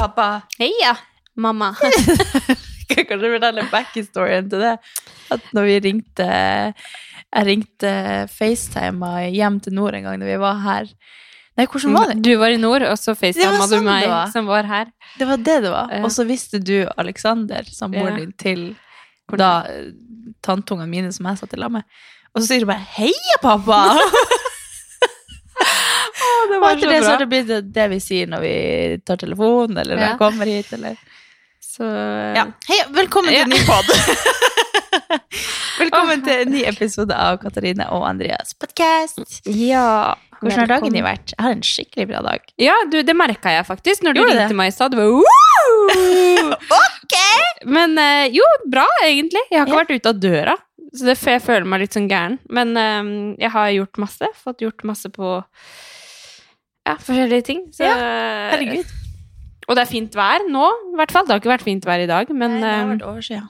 pappa. Heia, mamma. Kan kanskje fortelle backhistorien til det. At når vi ringte Jeg ringte FaceTime hjem til nord en gang da vi var her. Nei, hvordan var det? Du var i nord, og så Det sånn du meg, var. som var her. Det var det det var. Ja. Og så visste du Alexander, samboeren Ja. din, til da eh, tanteungene mine som jeg satt i lag med. Og så sier du bare 'heia, pappa'! og etter det så har det blitt det, det vi sier når vi tar telefonen, eller når Ja. jeg kommer hit, eller Så Ja. Hei, velkommen til en ny pod! velkommen til en ny episode av Katarina og Andreas podcast. ja. Hvordan har dagen din vært? Jeg har en skikkelig bra dag. Ja, du, det merka jeg faktisk når du Gjorde det? meg i stad. Ok! Men eh, jo, bra egentlig. Jeg har ikke Ja. vært ute av døra, så det, jeg føler meg litt sånn gæren. Men um, jeg har gjort masse. Fått gjort masse på ja, forskjellige ting. Så, Herregud. Og det er fint vær nå, i hvert fall. Det har ikke vært fint vær i dag, men, Nei, det har eh, vært over siden.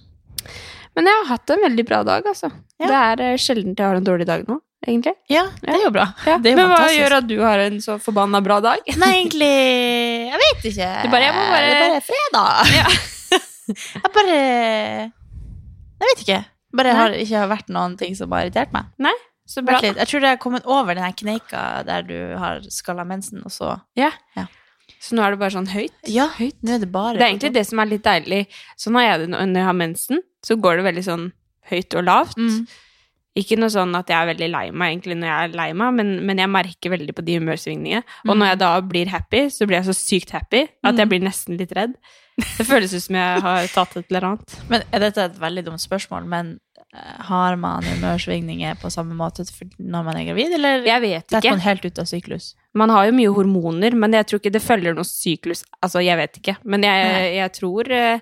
men jeg har hatt en veldig bra dag, altså. Ja. Det er eh, sjelden jeg har en dårlig dag nå, egentlig. Ja, det er jo bra. Ja. Det er men men hva gjør at du har en så forbanna bra dag? Nei, egentlig Jeg vet ikke. Du bare, jeg må bare- Det er bare fredag. jeg bare Jeg vet ikke. Bare Nei. har ikke vært noen ting som har irritert meg. Så bra. Jeg tror det har kommet over den kneika der du har skalla mensen, og så Så nå er det bare sånn høyt? Ja, nå er det bare Det er egentlig det som er litt deilig. Så når jeg når jeg har mensen. Så går det veldig sånn høyt og lavt. Mm. Ikke noe sånn at jeg er veldig lei meg egentlig når jeg er lei meg, men, men jeg merker veldig på de humørsvingningene. Og Mm. når jeg da blir happy, så blir jeg så sykt happy at jeg Mm. blir nesten litt redd. Det føles ut som jeg har tatt et eller annet. Men Dette er et veldig dumt spørsmål, men har man humørsvingninger på samme måte når man er gravid, eller Jeg vet detter ikke. man helt ut av syklus? Man har jo mye hormoner, men jeg tror ikke det følger noe syklus. Altså, jeg vet ikke. Men jeg, jeg tror eh,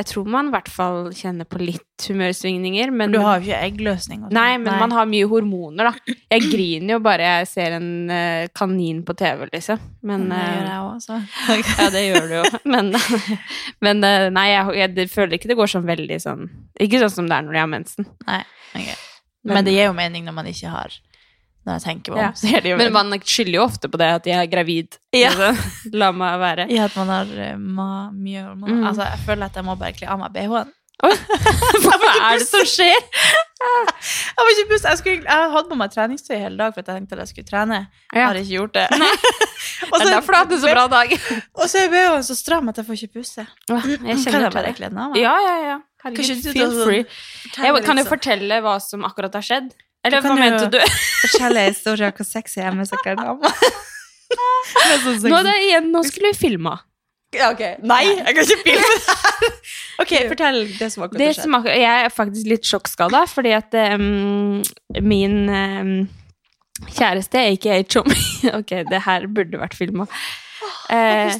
Jeg tror man i hvert fall kjenner på litt humørsvingninger, men Du har jo ikke eggløsning. og sånn. Nei, men man har mye hormoner, da. Jeg griner jo bare jeg ser en eh, kanin på TV, liksom. Men det gjør jeg jeg også. Ja, det gjør du jo. Men, men eh, nei, jeg, jeg jeg, føler ikke det går sånn veldig sånn Ikke sånn som det er når jeg har mensen. Nei, ok. Men det gir jo mening når man ikke har Når jeg tenker meg om, Ja. det jo Men man skylder jo ofte på det at jeg er gravid. Ja. Så, La meg være. Ja, at man har eh, ma mye hormoner. Mm. Altså, jeg føler at jeg må bare kle av meg BH-en. Hva er det som skjer? Jeg var ikke buss. Jeg, skulle, jeg hadde på meg treningstøy hele dag for at jeg tenkte at jeg skulle trene. Jeg Ja. har ikke gjort det. og, Det er derfor du hadde så bra dag. og så er BH-en så stram at jeg får ikke pusse. Jeg kan jeg bare kle den av meg? Ja, ja, ja. Kan Herregud, du feel sånn- free. Jeg kan sånn- fortelle hva som akkurat har skjedd. Eller hva mente du? Fortelle historier hvor sexy jeg er med sikkert dame. Nå, det igjen, nå skulle vi filma. Ja, ok. Nei, jeg kan ikke filme det her! Ok, fortell det som akkurat Det som akkurat, jeg er faktisk litt sjokkskada, fordi at um, min um, kjæreste, aka Chommy Ok, det her burde vært filma. Eh,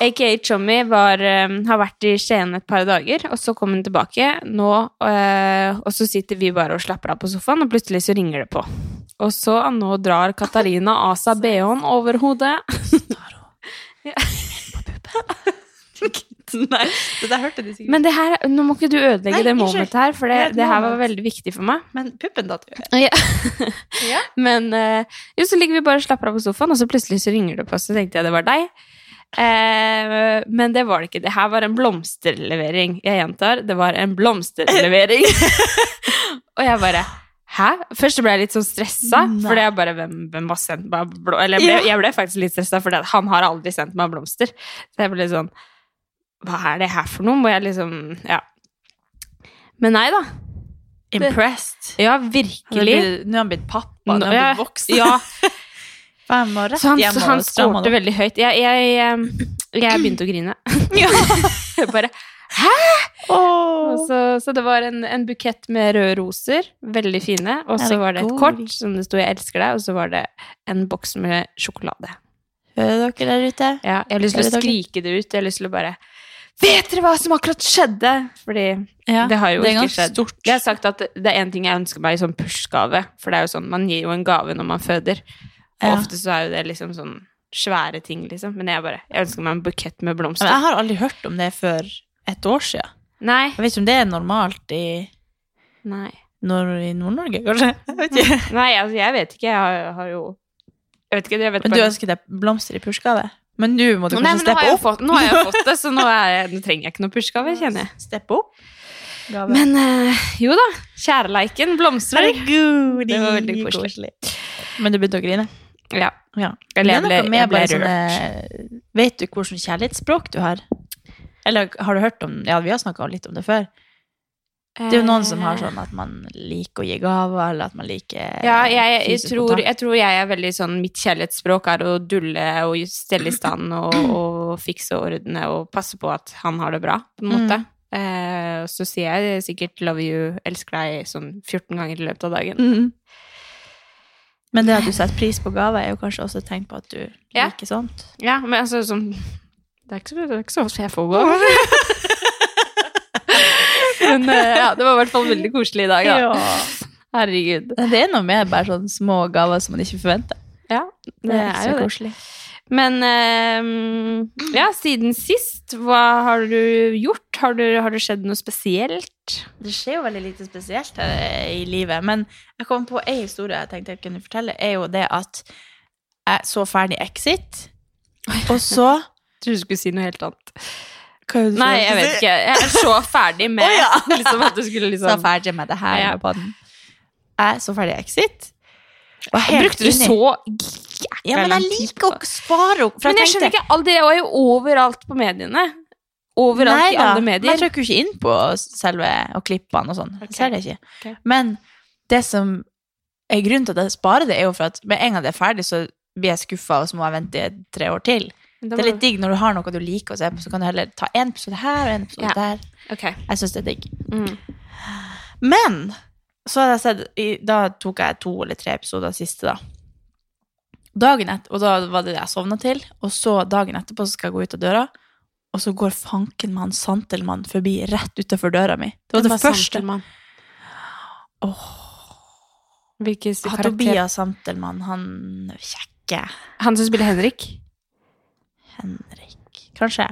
aka Chommy var, em, har vært i Skien et par dager, og så kom hun tilbake nå, eh, og så sitter vi bare og slapper av på sofaen, og plutselig så ringer det på. Og så nå drar Katarina av seg BH-en over hodet. Nei. Det der hørte de sikkert. Men det her, nå må ikke du ødelegge Nei, det momentet her, for det, Det det her var veldig viktig for meg. Men puppen datt jo. Ja. Ja. Men eh, jo, så ligger vi bare og slapper av på sofaen, og så plutselig så ringer det på, så tenkte jeg det var deg. Eh, men det var det ikke. Det her var en blomsterlevering. Jeg gjentar, det var en blomsterlevering. og jeg bare Hæ? Først ble jeg litt sånn stressa, for jeg bare Hvem, hvem har sendt meg blå... Eller jeg ble, Ja. jeg ble faktisk litt stressa, for han har aldri sendt meg blomster. Så jeg ble litt sånn Hva er det her for noe? Må jeg liksom Ja. Men nei da. Impressed. Ja, virkelig. Nå er han blitt pappa, nå er han blitt voksen. Ja, Han må rett så han, hjem han skårte veldig høyt. Jeg, jeg, jeg, begynte å grine. Ja. bare, Åh. så, så det var en, en bukett med røde roser, veldig fine. Og så var det et kort som det sto 'Jeg elsker deg', og så var det en boks med sjokolade. Hører dere der ute? Ja, jeg har lyst til å skrike det ut. Jeg har lyst til å bare Vet dere hva som akkurat skjedde? Fordi Ja, det har jo det ikke skjedd. stort. Jeg har sagt at det er en ting jeg ønsker meg i sånn push-gave. For det er jo sånn, man gir jo en gave når man føder. Ja. ofte så er jo det liksom sånn svære ting, liksom. Men jeg bare Jeg ønsker meg en bukett med blomster. Men jeg har aldri hørt om det før et år siden. Nei. Jeg vet ikke om det er normalt i, Nei. nord i Nord-Norge, kanskje? Jeg vet ikke. Nei, altså, jeg vet ikke. Jeg har, har jo Jeg vet ikke. Jeg vet Men du ønsker deg blomster i pursgave? Men nå må du kanskje Nei, steppe opp. fått, nå har jeg fått det, så nå, jeg, nå trenger jeg ikke noe pushgave, kjenner jeg. Steppe opp. Gave. Men uh, jo da, kjærleiken blomstrer. Herregud, Det var veldig koselig. Men du begynte å grine? Ja. Ja. Eller jeg ble, jeg ble rørt. sånne- Vet du hvilket kjærlighetsspråk du har? Eller har du hørt om Ja, vi har snakka litt om det før. Det er jo noen som har sånn at man liker å gi gaver, eller at man liker Ja, jeg, jeg, tror, jeg tror jeg er veldig sånn Mitt kjærlighetsspråk er å dulle og stelle i stand og, og fikse og ordne og passe på at han har det bra, på en måte. Eh, så sier jeg sikkert 'love you', 'elsker deg' sånn 14 ganger i løpet av dagen. Mhm. Men det at du setter pris på gaver, er jo kanskje også et tegn på at du Ja. liker sånt. Ja, men altså sånn Det er ikke så, det er ikke så jeg får gaver. men eh, ja, det var i hvert fall veldig koselig i dag, da. Herregud. Det er noe med bare sånne små gaver som man ikke forventer. Ja, det er jo det. Men eh, ja, siden sist, hva har du gjort? Har, du, har det skjedd noe spesielt? Det skjer jo veldig lite spesielt her i livet, men jeg kom på en historie jeg tenkte jeg kunne fortelle, er jo det at jeg så ferdig Exit, og så Jeg tror du skulle si noe helt annet. Er Nei, jeg vet ikke. Jeg er så ferdig med oh, ja. liksom, at du skulle Så liksom ferdig med det her Ja. podden. Jeg så ferdig Exit. Brukte du Ja, men jeg liker å spare opp. Men jeg skjønner ikke, all det er jo overalt på mediene. Overalt Nei i alle men jeg medier. trykker ikke inn på selve og klippene og sånn. Okay. Ok. ser det ikke. Okay. Men det som er grunnen til at jeg sparer det, er jo for at med en gang det er ferdig, så blir jeg skuffa, og så må jeg vente tre år til. Det er litt digg når du har noe du liker å se på, så kan du heller ta en episode her og en episode Ja. der. Okay. Jeg syns det er digg. Mm. Men så hadde jeg sett Da tok jeg to eller tre episoder siste, da. Dagen etter, og da var det det jeg sovna til. Og så dagen etterpå så skal jeg gå ut av døra, og så går fanken med han Santelmann forbi rett utafor døra mi. Det var det, var første. Santelmann? Åh, Hvilken karakter? Tobias Santelmann, han kjekke Han som spiller Henrik? Henrik Kanskje.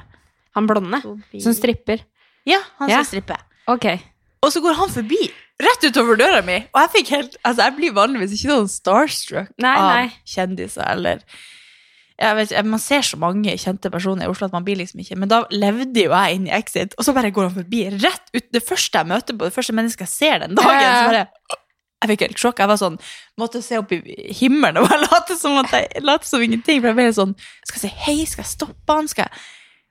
Han blonde? Tobias. Som stripper? Ja, han Ja. skal stripper Ok. Og så går han forbi rett utover døra mi, og jeg fikk helt Altså, jeg blir vanligvis ikke sånn starstruck Nei, av kjendiser eller jeg vet, ikke, Man ser så mange kjente personer i Oslo at man blir liksom ikke Men da levde jo jeg inn i Exit, og så bare går han forbi rett ut Det første jeg møter på, det første mennesket jeg ser den dagen, så bare jeg fikk helt sjokk. Jeg var sånn, måtte se opp i himmelen og bare late som, at jeg, late som ingenting. For jeg ble sånn Skal jeg si hei? Skal jeg stoppe han? Skal jeg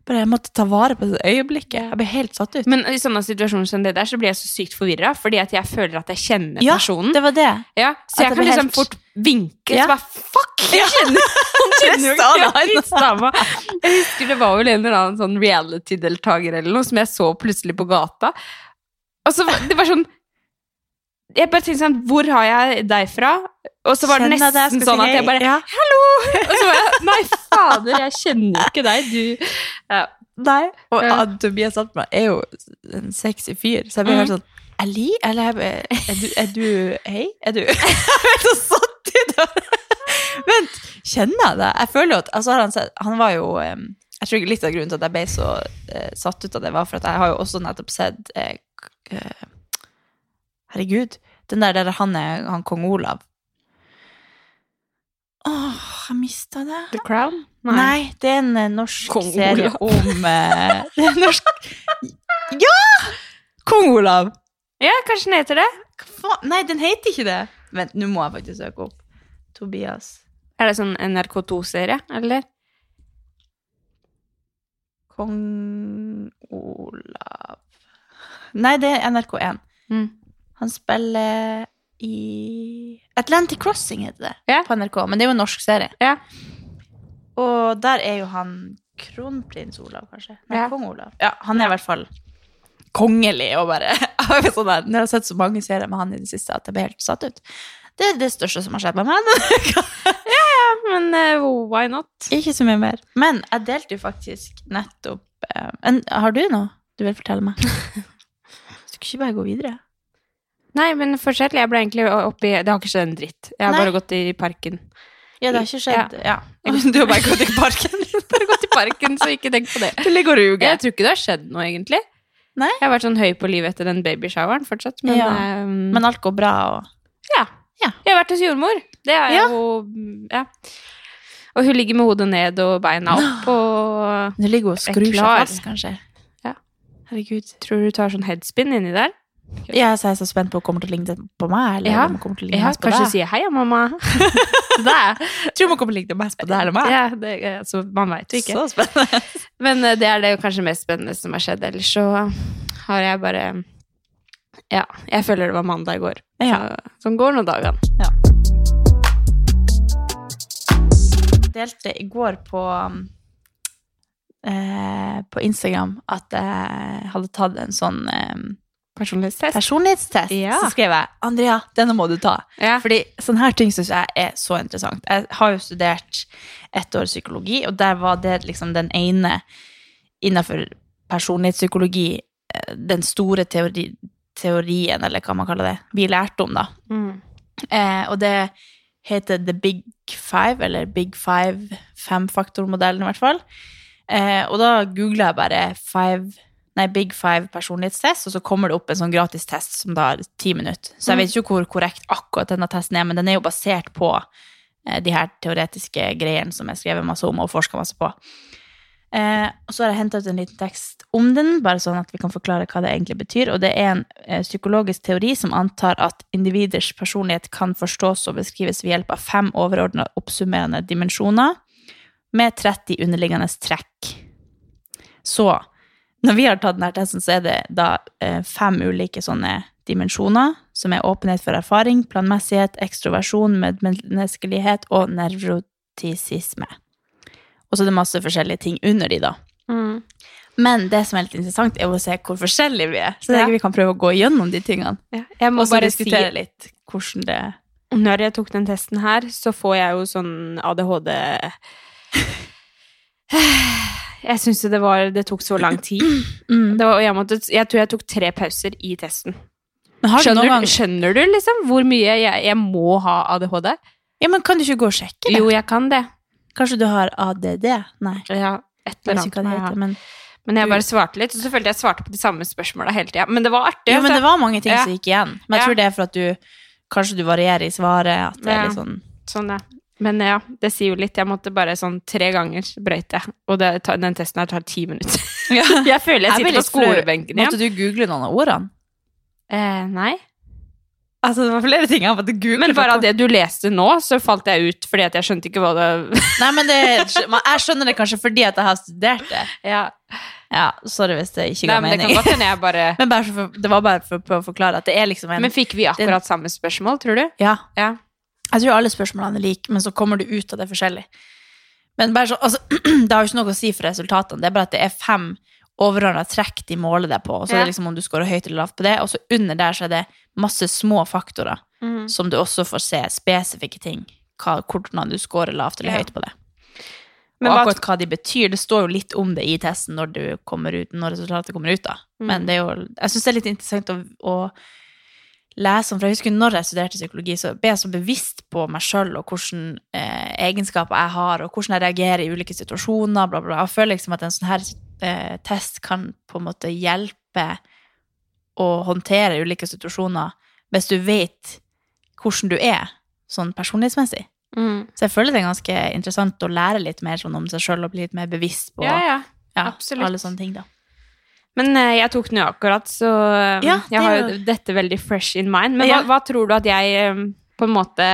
bare Jeg måtte ta vare på det øyeblikket. Jeg ble helt satt ut. Men i sånne situasjoner som det der, så blir jeg så sykt forvirra, fordi at jeg føler at jeg kjenner ja, personen. det var det. Ja, så At jeg kan liksom helt- fort vinke, Ja. så bare fuck! Jeg kjenner, han kjenner jo ikke. Jeg husker det var vel en eller annen sånn reality-deltaker eller noe som jeg så plutselig på gata. Og så det var sånn Jeg bare tenkte sånn Hvor har jeg deg fra? Og så var det nesten skal sånn at jeg bare ja. Hallo! Og så var jeg Nei, fader, jeg kjenner jo ikke deg, du. Ja. Nei. Og Ja. Tobias Altmann er jo en sexy fyr, så jeg ble Mm. helt sånn Ali? Eller er du, er du Hei? Er du Jeg ble så satt i det! Vent, kjenner jeg deg? Jeg føler jo at altså, han, han var jo Jeg tror litt av grunnen til at jeg ble så uh, satt ut av det, var for at jeg har jo også nettopp sett eh, Herregud. Den der der han er han kong Olav. Åh, jeg mista det. The Crown? Nei. det er en eh, norsk Kong serie Olav. om eh, det er norsk Ja! Kong Olav! Ja, kanskje den heter det? Hva? Nei, den heter ikke det. Vent, nå må jeg faktisk søke opp. Tobias. Er det sånn NRK2-serie, eller? Kong Olav Nei, det er NRK1. Mm. Han spiller i Atlantic Crossing heter det Ja. på NRK, men det er jo en norsk serie. Ja. Og der er jo han kronprins Olav, kanskje. Nei, Ja. kong Olav. Ja, han er i hvert fall kongelig og bare sånn der, Når jeg har sett så mange serier med han i det siste at jeg ble helt satt ut. Det er det største som har skjedd med meg. Men uh, why not? Ikke så mye mer. Men jeg delte jo faktisk nettopp uh, en, Har du noe du vil fortelle meg? Skal ikke bare gå videre? Nei, men fortsett. Jeg ble egentlig oppi Det har ikke skjedd en dritt. Jeg har Nei. bare gått i parken. Ja, det har ikke skjedd. Ja. Du har bare gått i parken. Bare gått i parken, så ikke tenk på det. Du ligger og ruger. Jeg tror ikke det har skjedd noe, egentlig. Nei. Jeg har vært sånn høy på livet etter den babyshoweren fortsatt, men, Ja. um... Men alt går bra, og ja. Ja. Jeg har vært hos jordmor. Det er Ja. jo Ja. Og hun ligger med hodet ned og beina opp, og Du ligger og skrur seg fast, kanskje. Ja. Herregud. tror du tar sånn headspin inni der. Ja, så er jeg så spent på om hun kommer til å ligne på meg, eller Ja. om hun kommer til å ligne Ja, mest på kanskje deg. sier 'heia, mamma'. Deg. Tror hun kommer til å ligne mest på deg eller meg. Ja, det, altså, man veit jo ikke. Så spennende. Men eh, det er det kanskje mest spennende som har skjedd. Ellers så har jeg bare Ja, jeg føler det var mandag i går. Ja. Så, sånn går nå dagene. delte i går på eh, på Instagram at jeg hadde tatt en sånn eh, Personlighetstest. personlighetstest. Ja. Så skrev jeg 'Andrea, denne må du ta'. Ja. Fordi sånne her ting syns jeg er så interessant. Jeg har jo studert ett år psykologi, og der var det liksom den ene innenfor personlighetspsykologi, eh, den store teori, teorien, eller hva man kaller det, vi lærte om, da. Mm. Eh, og det heter The Big Five, eller Big Five, femfaktormodellen i hvert fall. Eh, og da googla jeg bare five, nei, Big Five personlighetstest, og så kommer det opp en sånn gratis test som tar ti minutter. Så jeg vet ikke hvor korrekt akkurat denne testen er, men den er jo basert på eh, de her teoretiske greiene som jeg skrev masse om og forska masse på. Eh, og så har jeg henta ut en liten tekst om den, bare sånn at vi kan forklare hva det egentlig betyr. Og det er en eh, psykologisk teori som antar at individers personlighet kan forstås og beskrives ved hjelp av fem overordna oppsummerende dimensjoner med 30 underliggende trekk. Så når vi har tatt denne testen, så er det da eh, fem ulike sånne dimensjoner, som er åpenhet for erfaring, planmessighet, ekstroversjon, medmenneskelighet og nevrotisisme. Og så er det masse forskjellige ting under de, da. Mm. Men det som er litt interessant, er å se hvor forskjellige vi er. Så jeg Ja. vi kan prøve å gå gjennom de tingene. Ja. Jeg må bare si diskutere litt hvordan det Når jeg tok den testen her, så får jeg jo sånn ADHD Jeg syns det var Det tok så lang tid. mm. Det var, jeg, måtte, jeg tror jeg tok tre pauser i testen. Har du Skjønner, gang skjønner du liksom hvor mye jeg, jeg må ha ADHD? Ja, men kan du ikke gå og sjekke det? Jo, jeg kan det. Kanskje du har ADD? Nei. Ja, et eller det annet. jeg heter, men Men jeg bare svarte litt, og så følte jeg svarte på de samme spørsmåla hele tida. Men det var artig. Jo, men det altså. var mange ting Ja. som gikk igjen. Men jeg tror det er for at du Kanskje du varierer i svaret. At det er litt sånn Sånn, ja. Men ja, det sier jo litt. Jeg måtte bare sånn tre ganger brøyte. Og det, den testen her tar ti minutter. jeg føler jeg Jeg sitter på skolebenken igjen. Måtte du google noen av ordene? Eh, nei. Altså, det var flere ting jeg måtte google. Men bare av det du leste nå, så falt jeg ut fordi at jeg skjønte ikke hva det Nei, men det, Jeg skjønner det kanskje fordi at jeg har studert det. Ja, Ja, Sorry hvis det ikke Nei, men mening. det kan godt hende jeg bare Men bare for, det var bare for prøve å forklare at det er liksom en Men fikk vi akkurat samme spørsmål, tror du? Ja. Ja. Jeg tror alle spørsmålene er like, men så kommer du ut av det forskjellig. Men så, altså, Det har jo ikke noe å si for resultatene. Det er bare at det er fem overordna trekk de måler deg på. Og så er det liksom om du scorer høyt eller lavt på det. Og så under der så er det masse små faktorer mm. som du også får se spesifikke ting. Hva, hvordan du scorer lavt eller Ja. høyt på det. Men og akkurat hva de betyr, det står jo litt om det i testen når, du kommer ut, når resultatet kommer ut. da. Mm. Men det jo, jeg syns det er litt interessant å, å lese om, for jeg husker når jeg studerte psykologi, så ble jeg så bevisst på meg sjøl og hvilke eh, egenskaper jeg har, og hvordan jeg reagerer i ulike situasjoner. bla, bla. Jeg føler liksom at en sånn her eh, test kan på en måte hjelpe å håndtere ulike situasjoner hvis du vet hvordan du er, sånn personlighetsmessig. Mm. Så jeg føler det er ganske interessant å lære litt mer sånn om seg sjøl og bli litt mer bevisst på Ja, ja. ja, alle sånne ting. da. Men eh, jeg tok den jo akkurat, så eh, Ja, jeg har jo dette veldig fresh in mind. Men hva, hva tror du at jeg eh, på en måte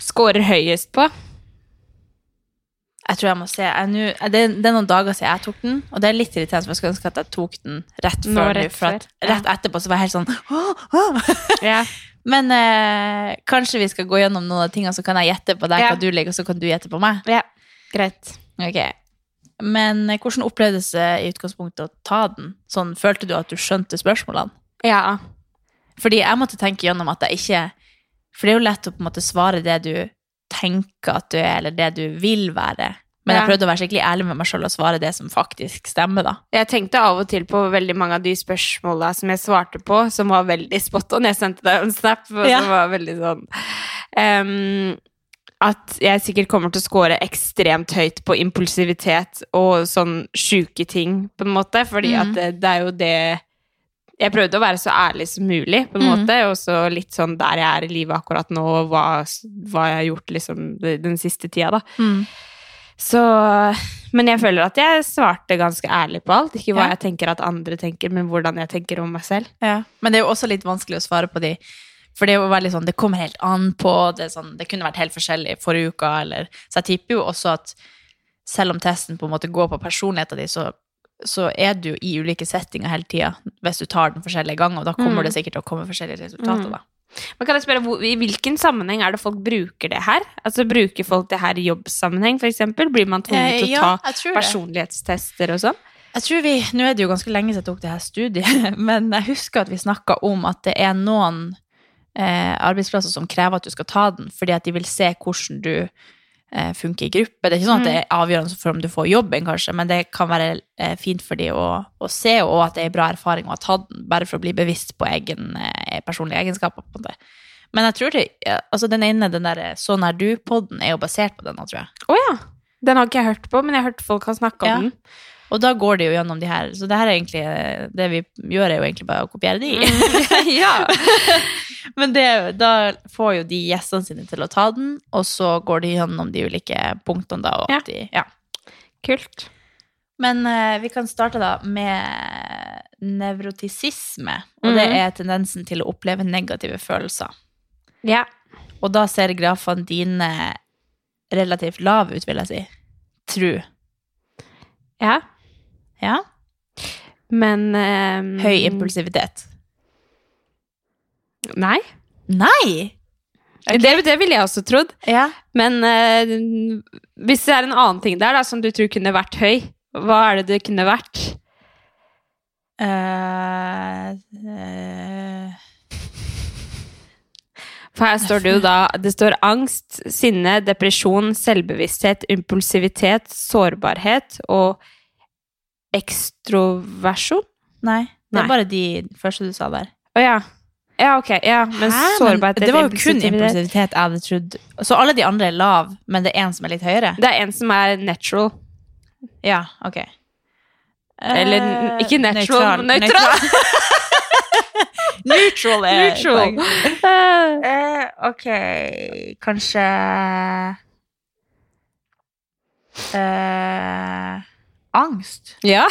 scorer høyest på? Jeg tror jeg må se. Jeg, nu, det, det er noen dager siden jeg tok den, og det er litt irriterende, for jeg skulle ønske at jeg tok den rett Nå, før. rett for at, ja. rett etterpå så var jeg helt sånn «Åh, åh». Ja. Men eh, kanskje vi skal gå gjennom noen av tingene, så kan jeg gjette på deg Ja. hva du liker, og så kan du gjette på meg. ja. Greit. Ok. Men eh, hvordan opplevdes det i utgangspunktet å ta den? Sånn, Følte du at du skjønte spørsmålene? Ja. Fordi jeg måtte tenke gjennom at jeg ikke For det er jo lett å på en måte svare det du tenker at du er, eller det du vil være. Men jeg prøvde å være skikkelig ærlig med meg sjøl og svare det som faktisk stemmer, da. Jeg tenkte av og til på veldig mange av de spørsmåla som jeg svarte på, som var veldig spot on. Jeg sendte deg en snap og Ja. som var veldig sånn ehm, At jeg sikkert kommer til å score ekstremt høyt på impulsivitet og sånn sjuke ting, på en måte. Fordi mm. at det, det er jo det Jeg prøvde å være så ærlig som mulig, på en Mm. måte, og så litt sånn der jeg er i livet akkurat nå, og hva, hva jeg har gjort liksom den siste tida, da. Mm. Så Men jeg føler at jeg svarte ganske ærlig på alt. Ikke hva Ja. jeg tenker at andre tenker, men hvordan jeg tenker om meg selv. Ja. Men det er jo også litt vanskelig å svare på de For det sånn, det kommer helt an på. Det, sånn, det kunne vært helt forskjellig forrige uka. Eller, så jeg tipper jo også at selv om testen på en måte går på personligheten din, så, så er du i ulike settinger hele tida hvis du tar den forskjellige ganger. Og da kommer Mm. det sikkert til å komme forskjellige resultater. Mm. da. Men kan jeg spørre, hvor, I hvilken sammenheng er det folk bruker det her? Altså Bruker folk det her i jobbsammenheng, f.eks.? Blir man tvunget til å ta Eh, ja, å ta personlighetstester og sånn? Jeg tror vi, Nå er det jo ganske lenge siden jeg tok det her studiet, men jeg husker at vi snakka om at det er noen eh, arbeidsplasser som krever at du skal ta den, fordi at de vil se hvordan du eh, funker i gruppe. Det er ikke sånn at det er avgjørende for om du får jobben, kanskje, men det kan være eh, fint for de å, å se, og at det er en bra erfaring å ha tatt den, bare for å bli bevisst på egen eh, personlige egenskaper. på det. Men jeg tror det, altså den ene, den der Sånn er du-podden, er jo basert på den, tror jeg. Å ja! Den har ikke jeg hørt på, men jeg har hørt folk har snakka Ja. om den. Og da går det jo gjennom de her, så det her er egentlig, det vi gjør er jo egentlig bare å kopiere de. ja. Men det, da får jo de gjestene sine til å ta den, og så går de gjennom de ulike punktene da. Og Ja. de, ja. Kult. Men uh, vi kan starte da med nevrotisisme, og det Mhm. er tendensen til å oppleve negative følelser. Ja. Og da ser grafene dine relativt lave ut, vil jeg si. Tru. ja. Ja. Men um, Høy impulsivitet. Nei. Nei! Okay. Det, det ville jeg også trodd. Ja. Men uh, hvis det er en annen ting der da, som du tror kunne vært høy, hva er det det kunne vært? Uh, uh. For her står det jo da Det står angst, sinne, depresjon, selvbevissthet, impulsivitet, sårbarhet og ekstroversjon. nei. Det er Nei. bare de første du sa der. Å ja. Ja, ok. Ja, men Hæ? sårbarhet det var jo kun impulsivitet. jeg hadde trodd. Så alle de andre er lav, men det er en som er litt høyere? Det er en som er natural. Ja, ok. Eller Eh, ikke natural, men nøytral. Neutral er Neutral. Eh, ok, kanskje uh, Angst. ja.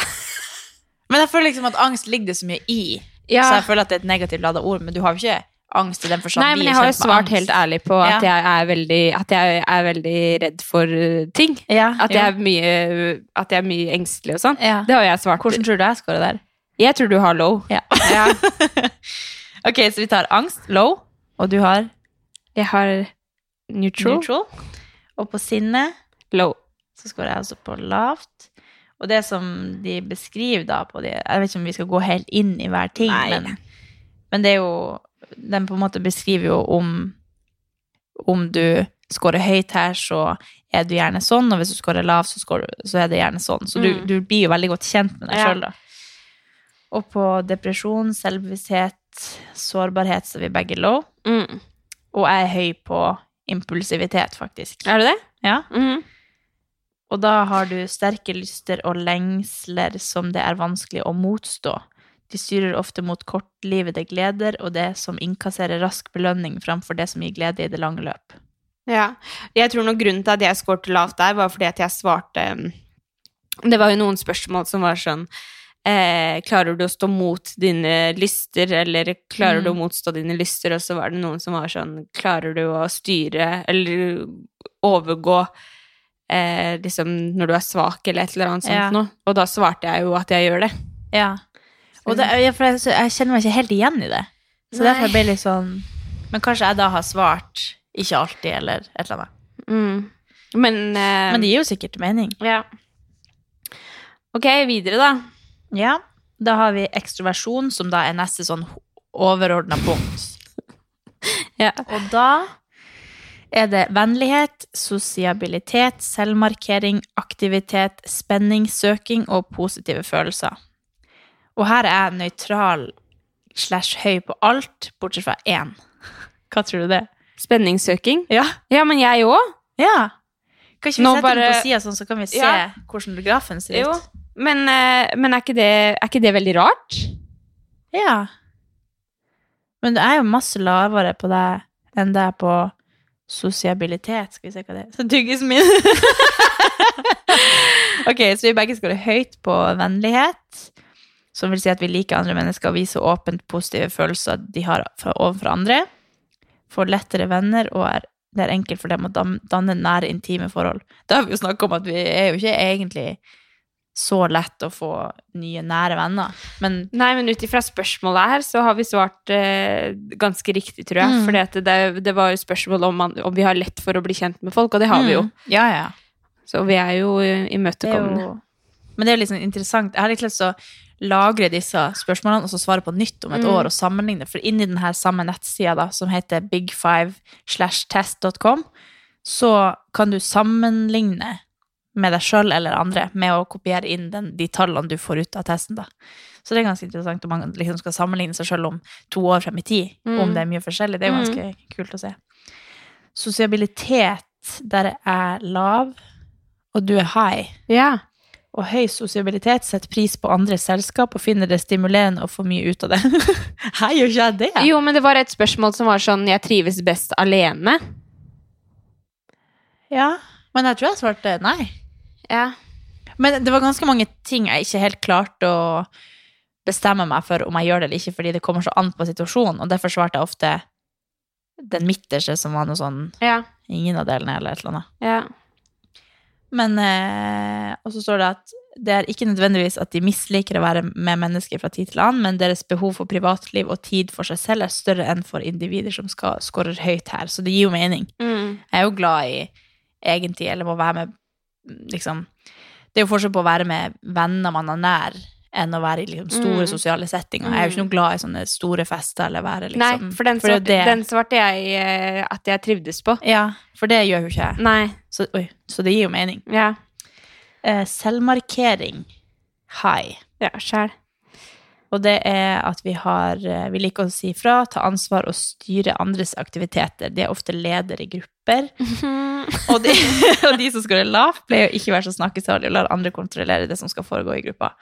Men jeg føler liksom at angst ligger det så mye i. ja. Så jeg føler at det er et negativt lada ord, men du har jo ikke angst i den forstand. Nei, men jeg har jo svart helt ærlig på at, Ja. jeg veldig, at jeg er veldig redd for uh, ting. Ja, At jeg, er mye, at jeg er mye engstelig og sånn. ja. Det har jeg svart. Hvordan tror du jeg scorer der? Jeg tror du har low. Ja. Ja. ok, så vi tar angst, low, og du har Jeg har neutral. neutral. Og på sinne Low. så scorer jeg altså på lavt. Og det som de beskriver da på de Jeg vet ikke om vi skal gå helt inn i hver ting, men, men det er jo Den på en måte beskriver jo om om du scorer høyt her, så er du gjerne sånn, og hvis du scorer lavt, så, scorer, så er det gjerne sånn. Så du, Mm. du blir jo veldig godt kjent med deg Ja. sjøl, da. Og på depresjon, selvbevissthet, sårbarhet, så er vi begge low. Mm. Og jeg er høy på impulsivitet, faktisk. Er du det? Ja. Mhm. Og da har du sterke lyster og lengsler som det er vanskelig å motstå. De styrer ofte mot kortlivede gleder og det som innkasserer rask belønning framfor det som gir glede i det lange løp. Ja. Jeg tror nok grunnen til at jeg skårte lavt der, var fordi at jeg svarte um, Det var jo noen spørsmål som var sånn eh, Klarer du å stå mot dine lyster, eller klarer du å Mm. motstå dine lyster? Og så var det noen som var sånn Klarer du å styre eller overgå eh, liksom når du er svak, eller et eller annet sånt Ja. noe? Og da svarte jeg jo at jeg gjør det. Ja. Og det, ja, for jeg, jeg kjenner meg ikke helt igjen i det. Så Nei. derfor ble jeg litt sånn Men kanskje jeg da har svart ikke alltid, eller et eller annet. Mm. Men, eh, Men det gir jo sikkert mening. Ja. Ok, videre, da. Ja. Da har vi ekstroversjon, som da er neste sånn overordna punkt. Ja. Og da er det vennlighet, sosiabilitet, selvmarkering, aktivitet, spenning, søking og positive følelser. Og her er jeg nøytral slash høy på alt, bortsett fra én. Hva tror du det? er? Spenningssøking. Ja. Ja, men jeg òg. ja. Kan ikke vi Nå sette bare- den på sida, sånn, så kan vi se Ja. hvordan grafen ser Jo. ut? Men, eh, men er, ikke det, er ikke det veldig rart? Ja. Men det er jo masse lavere på deg enn det er på sosiabilitet. Skal vi se hva det er. Så tyggisen min. ok, så vi begge skal høyt på vennlighet. Som vil si at vi liker andre mennesker og viser åpent positive følelser de har overfor andre. Får lettere venner og er, det er enkelt for dem å danne nære, intime forhold. Da har vi jo snakket om at vi er jo ikke egentlig så lett å få nye, nære venner. Men Nei, men ut ifra spørsmålet her, så har vi svart eh, ganske riktig, tror jeg. Mm. For det, det var jo spørsmål om, man, om vi har lett for å bli kjent med folk, og det har vi jo. Mm. Ja, ja. Så vi er jo eh, imøtekommende. men det er jo sånn interessant. Jeg har litt lyst til å lagre disse spørsmålene og så svare på nytt om et Mm. år og sammenligne. For inni denne samme nettsida da, som heter big5 slash test.com, så kan du sammenligne med deg sjøl eller andre med å kopiere inn den, de tallene du får ut av testen. da. Så det er ganske interessant om man liksom skal sammenligne seg sjøl om to år frem i tid, Mm. om det er mye forskjellig. Det er jo ganske kult å se. Sosiabilitet, der jeg er lav, og du er high. Ja. Og høy sosialitet setter pris på andres selskap og finner det stimulerende å få mye ut av det. Her gjør ikke jeg det. Jo, men det var et spørsmål som var sånn Jeg trives best alene. Ja, men jeg tror jeg svarte nei. Ja. Men det var ganske mange ting jeg ikke helt klarte å bestemme meg for om jeg gjør det eller ikke, fordi det kommer så an på situasjonen, og derfor svarte jeg ofte den midterste, som var noe sånn Ja. ingen av delene, eller et eller annet. ja. Men eh, Og så står det at det er ikke nødvendigvis at de misliker å være med mennesker fra tid til annen, men deres behov for privatliv og tid for seg selv er større enn for individer som skårer høyt her. Så det gir jo mening. Mm. Jeg er jo glad i egentlig, eller må være med liksom Det er jo forskjell på å være med venner man er nær, enn å være i liksom, store Mm. sosiale settinger. Jeg er jo ikke noe glad i sånne store fester eller være liksom Nei, for den, for det svarte, det- den svarte jeg eh, at jeg trivdes på. Ja, for det gjør jo ikke jeg. Nei. Så, oi, så det gir jo mening. Ja. Eh, selvmarkering. High. Ja, sjæl. Og det er at vi har eh, Vi liker å si fra, ta ansvar og styre andres aktiviteter. De er ofte ledere i grupper. Og de, og de som skårer lavt, pleier å ikke være så snakkesalige og lar andre kontrollere det som skal foregå i gruppa.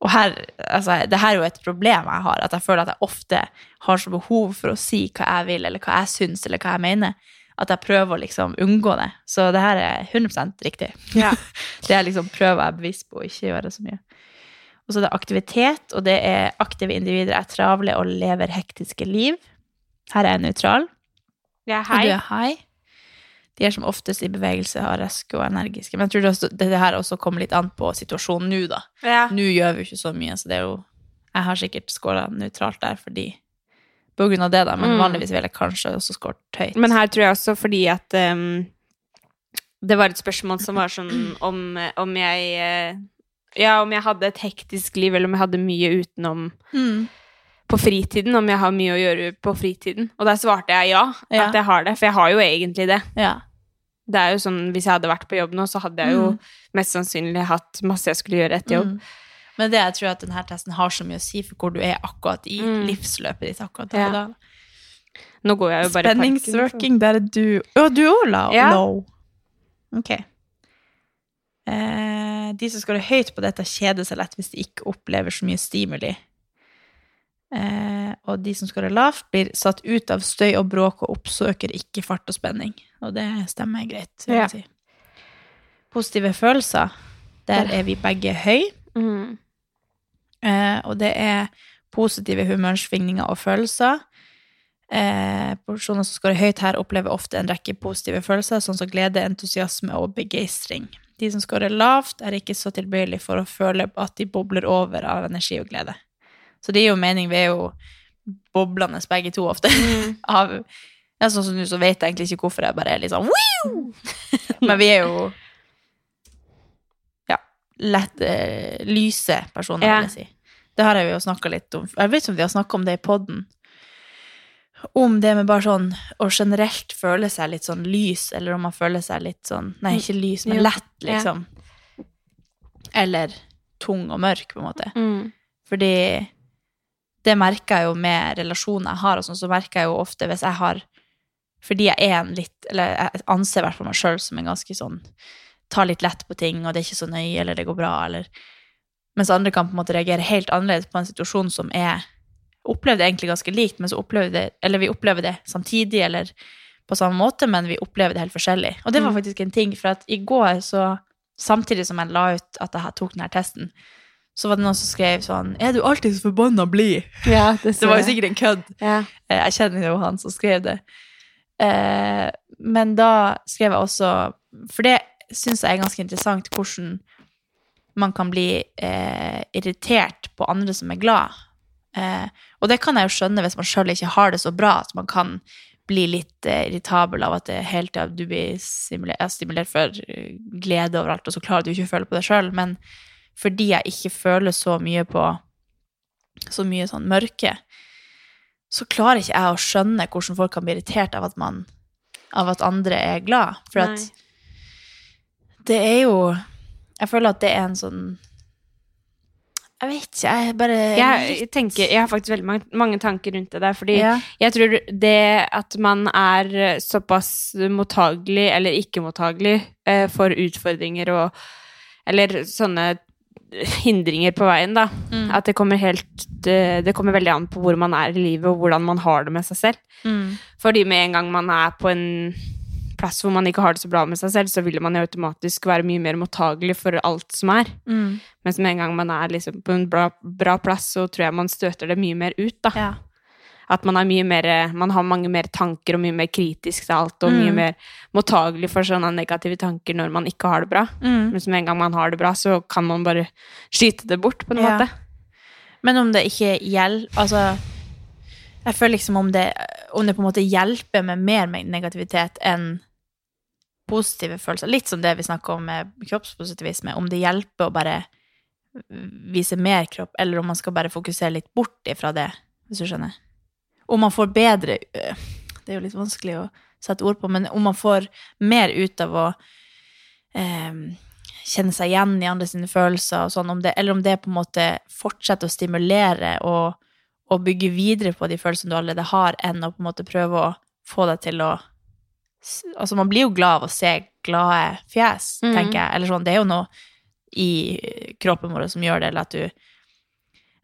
Og her, altså, det her er jo et problem jeg har, at jeg føler at jeg ofte har så behov for å si hva jeg vil, eller hva jeg syns, eller hva jeg mener, at jeg prøver å liksom unngå det. Så det her er 100% riktig. Ja. Det er liksom prøver jeg bevisst på å ikke gjøre så mye. Og så er det aktivitet, og det er aktive individer er travle og lever hektiske liv. Her er jeg nøytral. Jeg er hei. du er hei. De er som oftest i bevegelse, har raske og energiske. Men jeg tror det, også, det her også kommer litt an på situasjonen nå, da. Ja. Nå gjør vi jo ikke så mye, så det er jo Jeg har sikkert skåla nøytralt der fordi På grunn av det, da, men Mm. vanligvis ville jeg kanskje også skåret høyt. Men her tror jeg også fordi at um det var et spørsmål som var sånn om, om jeg eh, Ja, om jeg hadde et hektisk liv, eller om jeg hadde mye utenom mm. på fritiden. Om jeg har mye å gjøre på fritiden. Og der svarte jeg ja, Ja. at jeg har det. For jeg har jo egentlig det. Ja. Det er jo sånn, Hvis jeg hadde vært på jobb nå, så hadde jeg jo Mm. mest sannsynlig hatt masse jeg skulle gjøre etter jobb. Mm. Men det jeg tror at denne testen har så mye å si for hvor du er akkurat i Mm. livsløpet ditt. akkurat Ja. da. Nå går jeg jo bare Spenningsworking, der er du Å, du òg, low. Ja. Ok. Eh, de som skårer høyt på dette, kjeder seg lett hvis de ikke opplever så mye stimuli. Eh, og de som skårer lavt, blir satt ut av støy og bråk og oppsøker ikke fart og spenning. Og det stemmer greit, Ja. si. Positive følelser. Der er vi begge høy. Mm. Eh, og det er positive humørsvingninger og følelser. Eh, personer som skårer høyt her, opplever ofte en rekke positive følelser, sånn som glede, entusiasme og begeistring. De som skårer lavt, er ikke så tilbøyelige for å føle at de bobler over av energi og glede. Så det gir jo mening. Vi er jo boblende begge to ofte. av, ja, sånn som nå, så vet jeg egentlig ikke hvorfor jeg bare er litt sånn! Men vi er jo ja, lett eh, lyse personer, Ja. vil jeg si. Det har jeg jo snakka litt om. Jeg vet ikke om vi har snakka om det i poden. Om det med bare sånn å generelt føle seg litt sånn lys, eller om man føler seg litt sånn Nei, ikke lys, men lett, Ja. liksom. Eller tung og mørk, på en måte. Mm. Fordi det merker jeg jo med relasjoner jeg har, og sånn, så merker jeg jo ofte hvis jeg har Fordi jeg er en litt Eller jeg anser i hvert fall meg sjøl som en ganske sånn Tar litt lett på ting, og det er ikke så nøye, eller det går bra, eller Mens andre kan på en måte reagere helt annerledes på en situasjon som er opplevde egentlig ganske likt, men så opplevde det, eller vi opplevde det samtidig eller på samme måte, men vi opplever det helt forskjellig. Og det var Mm. faktisk en ting, for at i går så, samtidig som jeg la ut at jeg tok denne testen, så var det noen som skrev sånn, er du alltid så forbanna blid? Ja, Det var jo sikkert en kødd. ja. Eh, Jeg kjenner jo han som skrev det. Eh, men da skrev jeg også For det syns jeg er ganske interessant hvordan man kan bli eh, irritert på andre som er glad. Eh, og det kan jeg jo skjønne hvis man sjøl ikke har det så bra, at man kan bli litt eh, irritabel av at det hele tida du blir stimulert, stimulert for eh, glede overalt, og så klarer du ikke å føle på det sjøl. Men fordi jeg ikke føler så mye på så mye sånn mørke, så klarer ikke jeg å skjønne hvordan folk kan bli irritert av at man av at andre er glad. For at Nei. det er jo Jeg føler at det er en sånn Jeg vet ikke, jeg bare Jeg, tenker, jeg har faktisk veldig mange, mange tanker rundt det der, fordi ja. jeg tror det at man er såpass mottagelig eller ikke mottagelig eh, for utfordringer og Eller sånne hindringer på veien, da. Mm. At det kommer helt det, det kommer veldig an på hvor man er i livet, og hvordan man har det med seg selv. Mm. Fordi med en gang man er på en plass hvor man ikke har det så bra med seg selv, så vil man jo automatisk være mye mer mottagelig for alt som er. Mm. Mens med en gang man er liksom på en bra, bra plass, så tror jeg man støter det mye mer ut, da. ja. At man er mye mer Man har mange mer tanker og mye mer kritisk til alt, og mye Mm. mer mottagelig for sånne negative tanker når man ikke har det bra. Mm. Mens med en gang man har det bra, så kan man bare skyte det bort, på en Ja. måte. Men om det ikke gjelder Altså, jeg føler liksom om det, om det på en måte hjelper med mer negativitet enn positive følelser. Litt som det vi snakker om med kroppspositivisme. Om det hjelper å bare vise mer kropp, eller om man skal bare fokusere litt bort ifra det, hvis du skjønner. Om man får bedre øh, Det er jo litt vanskelig å sette ord på, men om man får mer ut av å eh, kjenne seg igjen i andre sine følelser, og sånn, om det, eller om det på en måte fortsetter å stimulere og, og bygge videre på de følelsene du allerede har, enn å på en måte prøve å få deg til å Altså, man blir jo glad av å se glade fjes, mm. tenker jeg. Eller sånn, det er jo noe i kroppen vår som gjør det, eller at du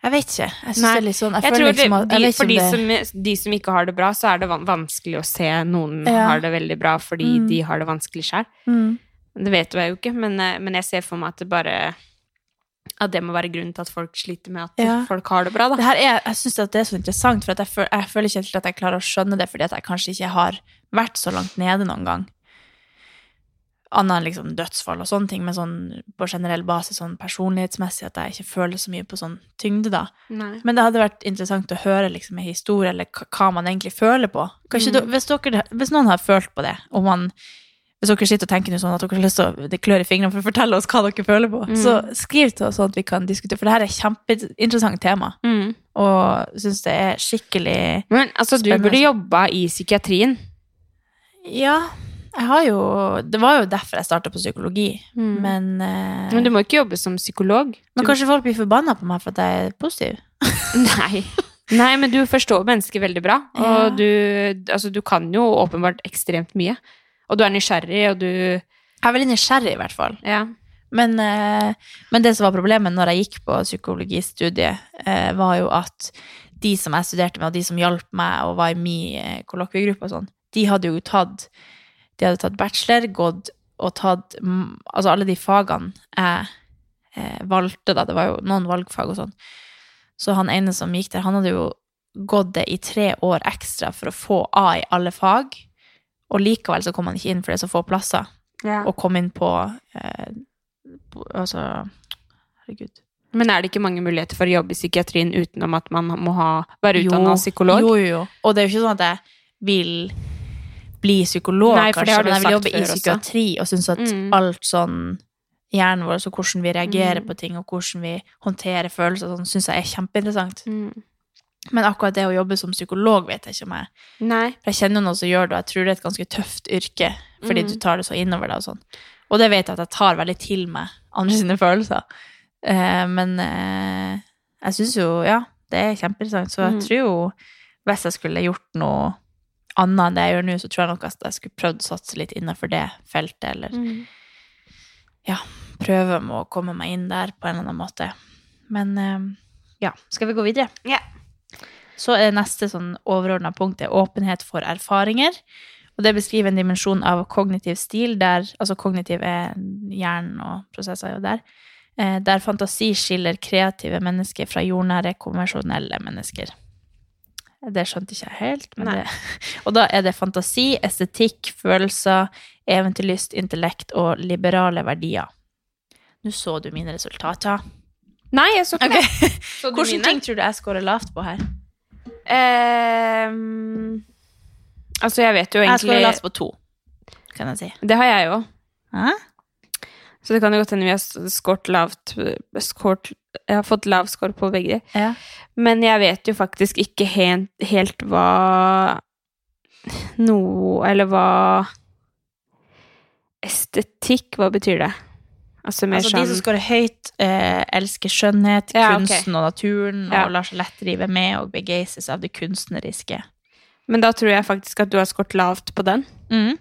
Jeg vet ikke. Jeg syns det er litt sånn Jeg, Jeg føler tror liksom at de, For de det som, de som ikke har det bra, så er det vanskelig å se noen Ja. har det veldig bra fordi Mm. de har det vanskelig sjøl. mm. Det vet jeg jo ikke, men, eh, men jeg ser for meg at det bare At det må være grunnen til at folk sliter med at Ja. folk har det bra, da. Det her er, jeg syns det er så interessant, for at jeg, føl, jeg føler ikke helt at jeg klarer å skjønne det, fordi at jeg kanskje ikke har vært så langt nede noen gang. Annet enn liksom dødsfall og sånne ting, men sånn på generell basis sånn personlighetsmessig at jeg ikke føler så mye på sånn tyngde, da. Nei. Men det hadde vært interessant å høre liksom en historie, eller hva man egentlig føler på. Mm. Du, hvis, dere, hvis noen har følt på det, og man hvis dere sitter og tenker noe sånn at dere har lyst til å klør i fingrene for å fortelle oss hva dere føler på, Mm. så skriv til oss sånn at vi kan diskutere, for det her er kjempeinteressant tema Mm. og syns det er skikkelig Men altså, du Spennende. burde jobba i psykiatrien. Ja, jeg har jo Det var jo derfor jeg starta på psykologi, Mm. men uh, Men du må ikke jobbe som psykolog. men Du- kanskje folk blir forbanna på meg for at jeg er positiv? Nei. Nei, men du forstår mennesker veldig bra. Ja. Og du, altså, du kan jo åpenbart ekstremt mye. Og du er nysgjerrig, og du Jeg er veldig nysgjerrig, i hvert fall. Ja. Men, eh, men det som var problemet når jeg gikk på psykologistudiet, eh, var jo at de som jeg studerte med, og de som hjalp meg og var i min eh, kollokviegruppe og sånn, de hadde jo tatt De hadde tatt bachelor, gått og tatt Altså alle de fagene jeg valgte, da. Det var jo noen valgfag og sånn. Så han ene som gikk der, han hadde jo gått det i tre år ekstra for å få A i alle fag. Og likevel så kom han ikke inn for det er så få plasser og kom inn på, eh, på Altså, herregud. Men er det ikke mange muligheter for å jobbe i psykiatrien utenom at man må ha, være utdanna psykolog? Jo, jo, jo. Og det er jo ikke sånn at jeg vil bli psykolog, Nei, kanskje, men jeg vil jobbe i psykiatri også. og synes at Mm. alt sånn Hjernen vår, og hvordan vi reagerer Mm. på ting, og hvordan vi håndterer følelser, sånn, syns jeg er kjempeinteressant. Mm. Men akkurat det å jobbe som psykolog vet jeg ikke om jeg Nei. For jeg kjenner noen som gjør det, og jeg tror det er et ganske tøft yrke, fordi Mm. du tar det så innover deg og sånn. Og det vet jeg at jeg tar veldig til meg andre sine følelser. Eh, men eh, jeg syns jo, ja, det er kjempeinteressant. Så jeg Mm. tror jo, hvis jeg skulle gjort noe annet enn det jeg gjør nå, så tror jeg nok at jeg skulle prøvd å satse litt innenfor det feltet, eller Mm. prøve med å komme meg inn der på en eller annen måte. Men eh, ja, skal vi gå videre? Ja. Så er neste sånn overordna punkt er åpenhet for erfaringer. Og det beskriver en dimensjon av kognitiv stil, der altså kognitiv er hjernen og prosesser er jo der, eh, der fantasi skiller kreative mennesker fra jordnære, konvensjonelle mennesker. Det skjønte ikke jeg helt. Men det, og da er det fantasi, estetikk, følelser, eventyrlyst, intellekt og liberale verdier. Nå så du mine resultater. Nei, jeg så ikke okay. Hvilke ting tror du jeg scorer lavt på her? Ehm, altså, jeg vet jo Jeg skulle egentlig på to, kan jeg si. Det har jeg jo. Hæ? Så det kan jo godt hende vi har skåret lavt skort, Jeg har fått lav skår på begge. Ja. Men jeg vet jo faktisk ikke helt, helt hva noe Eller hva Estetikk, hva betyr det? Altså Altså, de som skårer høyt, eh, elsker skjønnhet, Ja, kunsten kunsten og naturen, Ja. og lar seg lett rive med og begeistres av det kunstneriske. Men da tror jeg faktisk at du har skåret lavt på den. De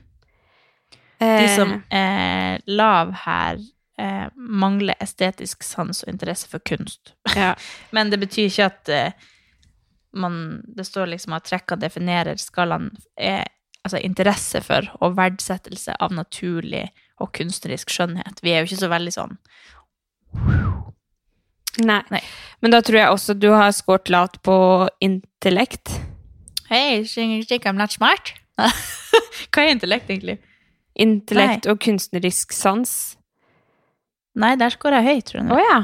Eh, som er lav her, eh, mangler estetisk sans og interesse for kunst. ja. Men det betyr ikke at eh, man Det står liksom at trekkene definerer skalaen er altså interesse for og verdsettelse av naturlig og kunstnerisk skjønnhet. Vi er jo ikke så veldig sånn Nei. Nei. Men da tror jeg også du har skåret lavt på intellekt. Hei, think I'm not smart? Hva er intellekt, egentlig? Intellekt og kunstnerisk sans. Nei, der scorer jeg høyt, tror Å Oh, ja.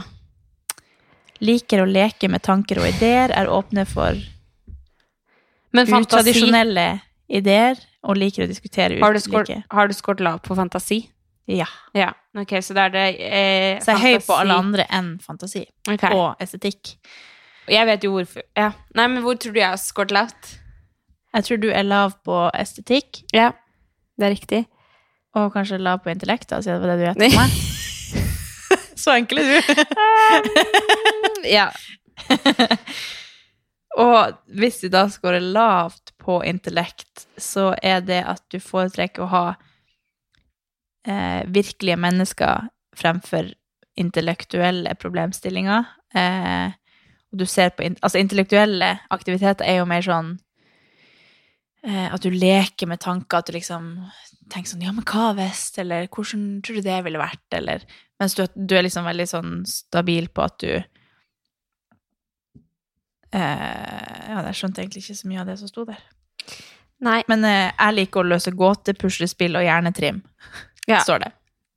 Liker å leke med tanker og ideer, er åpne for Men fantasi utradisjonelle ideer, og liker å diskutere ulike har du skåret lavt på fantasi? Ja. Ja. Ok, så da er det eh, Så jeg er høy på alle andre enn fantasi. okay. Og estetikk. Jeg vet jo hvorfor. Ja. Nei, men hvor tror du jeg har skåret lavt? Jeg tror du er lav på estetikk, Ja, det er riktig. og kanskje lav på intellekt, da, siden det var det du gjettet på meg. Så enkel er du. ja. Og hvis du da scorer lavt på intellekt, så er det at du foretrekker å ha eh, virkelige mennesker fremfor intellektuelle problemstillinger. Eh, og du ser på Altså, intellektuelle aktiviteter er jo mer sånn eh, at du leker med tanker, at du liksom tenker sånn Ja, men hva hvis? Eller hvordan tror du det ville vært? Eller Mens du, du er liksom veldig sånn stabil på at du Eh, ja, jeg skjønte egentlig ikke så mye av det som sto der. Nei. Men eh, jeg liker å løse gåter, puslespill og hjernetrim, Ja. står det.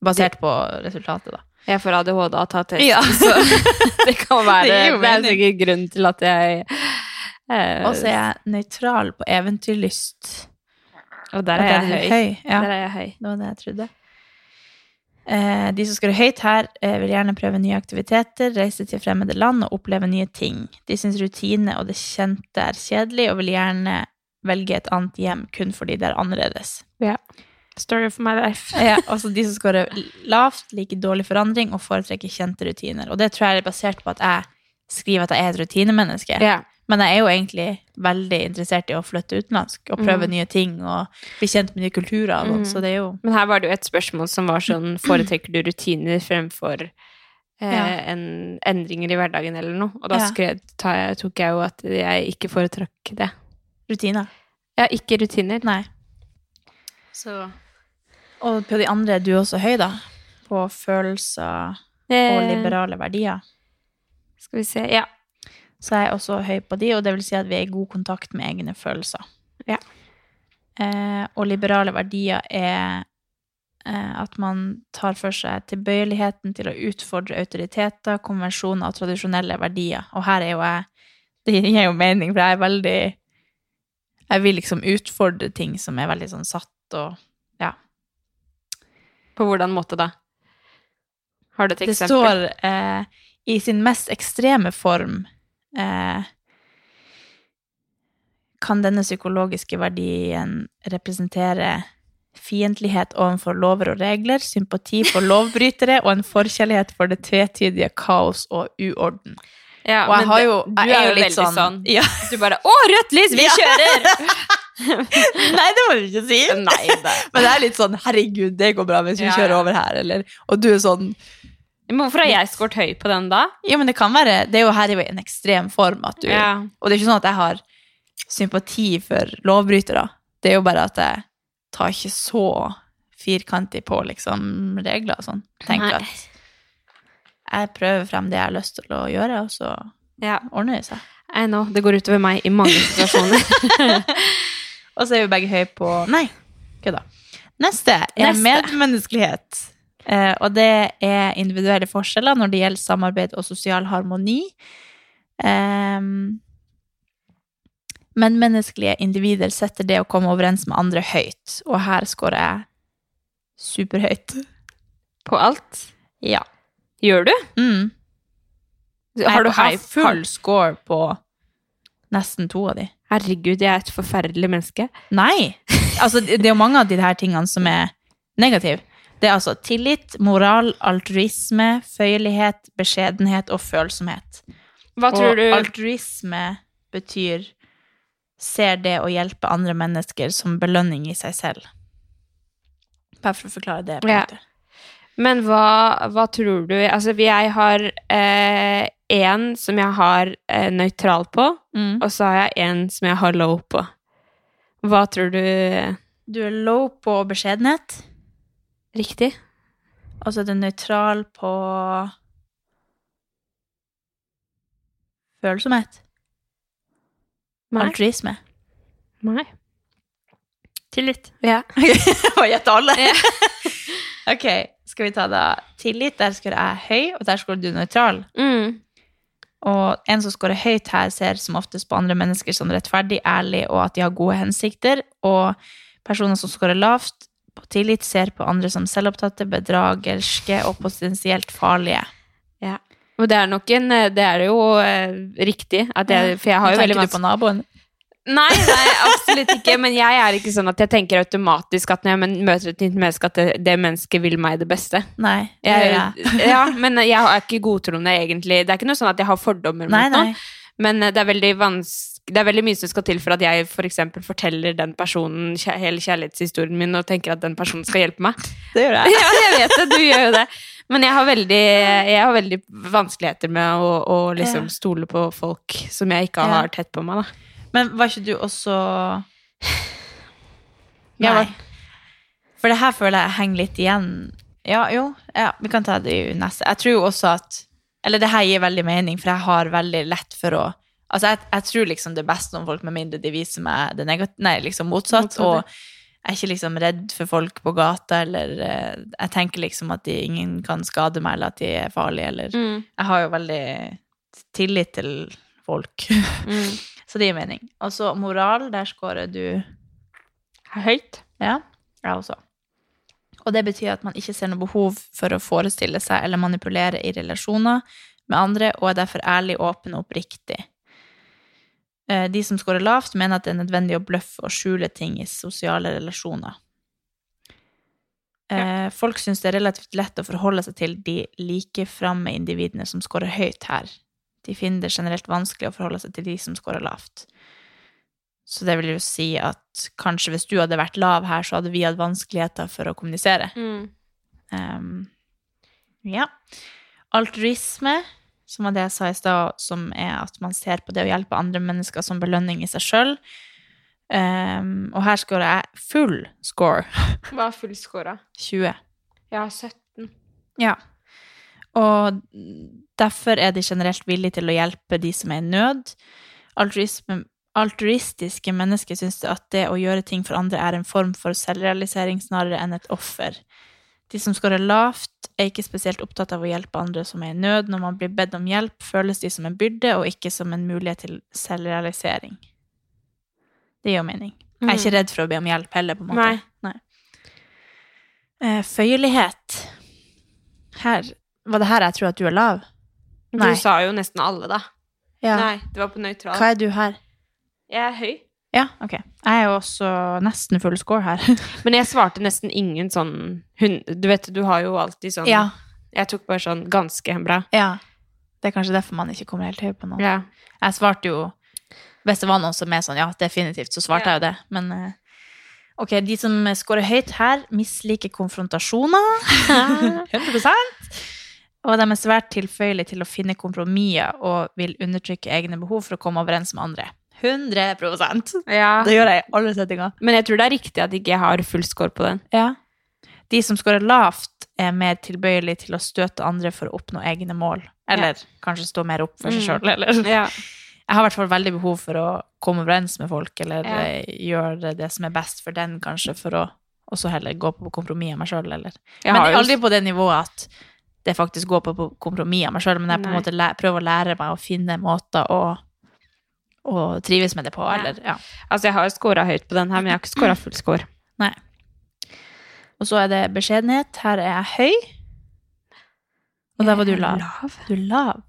Basert på resultatet, da. Jeg får ADHD av å ta test, Ja. så det kan være Det Det er sikkert grunnen til at jeg eh, Og så er jeg nøytral på eventyrlyst. Og der er jeg er høy. Ja, Der er jeg høy. det var det jeg trodde. Eh, de som skal høyt her, eh, vil gjerne prøve nye aktiviteter, reise til fremmede land og oppleve nye ting. De syns rutine og det kjente er kjedelig, og vil gjerne velge et annet hjem kun fordi det er annerledes. Story of my life. Ja, altså de som scorer lavt, liker dårlig forandring og foretrekker kjente rutiner. Og det tror jeg er basert på at jeg skriver at jeg er et rutinemenneske. Ja. Men jeg er jo egentlig veldig interessert i å flytte utenlandsk og prøve mm. nye ting og bli kjent med nye kulturer. Mhm. Så det er jo Men her var det jo et spørsmål som var sånn Foretrekker du rutiner fremfor eh, Ja. en, endringer i hverdagen eller noe? Og da skrev, jeg, tok jeg jo at jeg ikke foretrakk det. rutiner. Ja, ikke rutiner. Nei. Så Og på de andre er du også høy, da. På følelser og eh, liberale verdier. Skal vi se Ja. Så jeg er også høy på de, og det vil si at vi er i god kontakt med egne følelser. Ja. Eh, og liberale verdier er eh, at man tar for seg tilbøyeligheten til å utfordre autoriteter, konvensjoner og tradisjonelle verdier. Og her er jo jeg Det gir jo mening, for jeg er veldig Jeg vil liksom utfordre ting som er veldig sånn satt og På hvordan måte da? Har du et Det står eh, i sin mest ekstreme form eh, Kan denne psykologiske verdien representere fiendtlighet overfor lover og regler, sympati for lovbrytere og en forkjærlighet for det tvetydige kaos og uorden. Ja, Og jeg men har jo, jo, du jeg er jo litt veldig sånn, Ja. Du bare 'Å, rødt lys! Vi kjører!' Nei, det må du ikke si. Nei. Men det er litt sånn 'herregud, det går bra hvis vi Ja, kjører over her', eller Og du er sånn Men hvorfor har jeg skåret høy på den da? Ja, men det kan være Det er jo her i en ekstrem form at du Ja. Og det er ikke sånn at jeg har sympati for lovbrytere. Det er jo bare at jeg tar ikke så firkantig på liksom regler og sånn. Tenker Nei. at jeg prøver frem det jeg har lyst til å gjøre, og så Ja, ordner det seg. I know. Det går utover meg i mange situasjoner. Og så er vi begge høye på Nei, kødda. Neste er Neste. medmenneskelighet. Eh, og det er individuelle forskjeller når det gjelder samarbeid og sosial harmoni. Eh, men menneskelige individer setter det å komme overens med andre høyt, og her scorer jeg superhøyt. på alt. Ja. Gjør du? Mm. Har du high full score på nesten to av de. Herregud, jeg er et forferdelig menneske. Nei. Altså, det er jo mange av de her tingene som er negative. Det er altså tillit, moral, altruisme, føyelighet, beskjedenhet og følsomhet. Hva tror og du altruisme betyr ser det å hjelpe andre mennesker som belønning i seg selv. Bare for å forklare det. på en Ja. Men hva, hva tror du Altså, jeg har én som jeg har eh, nøytral på, Mm. og så har jeg en som jeg har low på. Hva tror du Du er low på beskjedenhet, Riktig? og så er du nøytral på følsomhet. Nei. Altruisme. Nei. Tillit. Ja. Og gjette alle? Ja. ok, skal vi ta da tillit. Der skal jeg høy, og der skal du nøytral. Mm. Og en som scorer høyt her, ser som oftest på andre mennesker som rettferdig, ærlig, og at de har gode hensikter. Og personer som scorer lavt på tillit, ser på andre som selvopptatte, bedragerske og potensielt farlige. Ja. Og det er nok en eh, Det er jo eh, riktig. Jeg, for jeg har jo veldig Tenker du på naboen? Nei, nei, absolutt ikke. Men jeg er ikke sånn at jeg tenker automatisk at når jeg møter et nytt menneske, at det, det mennesket vil meg det beste. Nei, det gjør Jeg, jeg. ja, men jeg er ikke godtroende, egentlig. Det er ikke noe sånn at jeg har fordommer Nei, mot noen. Men eh, det er veldig vanskelig det er veldig mye som skal til for at jeg for forteller den personen hele kjærlighetshistorien min og tenker at den personen skal hjelpe meg. Det gjør jeg. Ja, jeg vet det, du gjør jo det. Men jeg har veldig, jeg har veldig vanskeligheter med å, å liksom stole på folk som jeg ikke har tett på meg. Da. Men var ikke du også Nei. var- For det her føler jeg henger litt igjen. Ja, jo, ja, vi kan ta det i neste. Jeg tror jo også at Eller det her gir veldig mening, for jeg har veldig lett for å Altså, jeg, jeg tror liksom det er best om folk, med mindre de viser meg det negative Nei, liksom motsatt. Motsatt, Og jeg er ikke liksom redd for folk på gata, eller eh, Jeg tenker liksom at de, ingen kan skade meg, eller at de er farlige, eller Mm, Jeg har jo veldig tillit til folk. mm. Så det gir mening. Og så moral, der scorer du Høyt. Ja, jeg også. Og det betyr at man ikke ser noe behov for å forestille seg eller manipulere i relasjoner med andre, og er derfor ærlig, åpen og oppriktig. Eh, De som scorer lavt, mener at det er nødvendig å bløffe og skjule ting i sosiale relasjoner. Ja. Folk syns det er relativt lett å forholde seg til de likeframme individene som scorer høyt her. De finner det generelt vanskelig å forholde seg til de som scorer lavt. Så det vil jo si at kanskje hvis du hadde vært lav her, så hadde vi hatt vanskeligheter for å kommunisere. Mm. Um, ja. Altruisme, som var det jeg sa i stad, som er at man ser på det å hjelpe andre mennesker som belønning i seg sjøl. og her scorer jeg full score. Hva er full score, da? 20. Jeg har 17. Ja. Og derfor er de generelt villige til å hjelpe de som er i nød. Altruisme, altruistiske mennesker syns at det å gjøre ting for andre er en form for selvrealisering snarere enn et offer. De som scorer lavt, er ikke spesielt opptatt av å hjelpe andre som er i nød. Når man blir bedt om hjelp, føles de som en byrde og ikke som en mulighet til selvrealisering. Det gir mening. Jeg er ikke redd for å be om hjelp heller, på en måte. Nei. Nei. føyelighet. Her Var det her jeg tror at du er lav? Nei. Du sa jo nesten alle, da. Ja. Nei, det var på nøytral. Hva er du her? Jeg er høy. Ja, ok. Jeg er jo også nesten full score her. Men jeg svarte nesten ingen sånn hun, Du vet, du har jo alltid sånn ja. Jeg tok bare sånn ganske bra. ja. Det er kanskje derfor man ikke kommer helt høy på noe. Ja. Jeg svarte jo Hvis det var noen som er sånn, ja, definitivt, så svarte Ja. jeg jo det. Men eh, ok, de som scorer høyt her, misliker konfrontasjoner. 100 Og de er svært tilføyelige til å finne kompromisser og vil undertrykke egne behov for å komme overens med andre. 100% Ja. Det gjør jeg i alle settinger. Men jeg tror det er riktig at ikke jeg har full score på den. Ja. De som scorer lavt, er mer tilbøyelige til å støte andre for å oppnå egne mål. Eller kanskje stå mer opp for seg Mm. sjøl. Eller Ja. Jeg har i hvert fall veldig behov for å komme overens med folk, eller Ja. gjøre det som er best for den, kanskje, for å også heller gå på kompromiss med meg sjøl, eller Men aldri på det nivået at det faktisk går på, på kompromiss av meg sjøl, men jeg på en måte prøver å lære meg å finne måter å, å trives med det på, eller ja. Altså, jeg har jo scora høyt på den her, men jeg har ikke scora full score. Nei. Og så er det beskjedenhet. Her er jeg høy. Og der var du lav. Du er lav.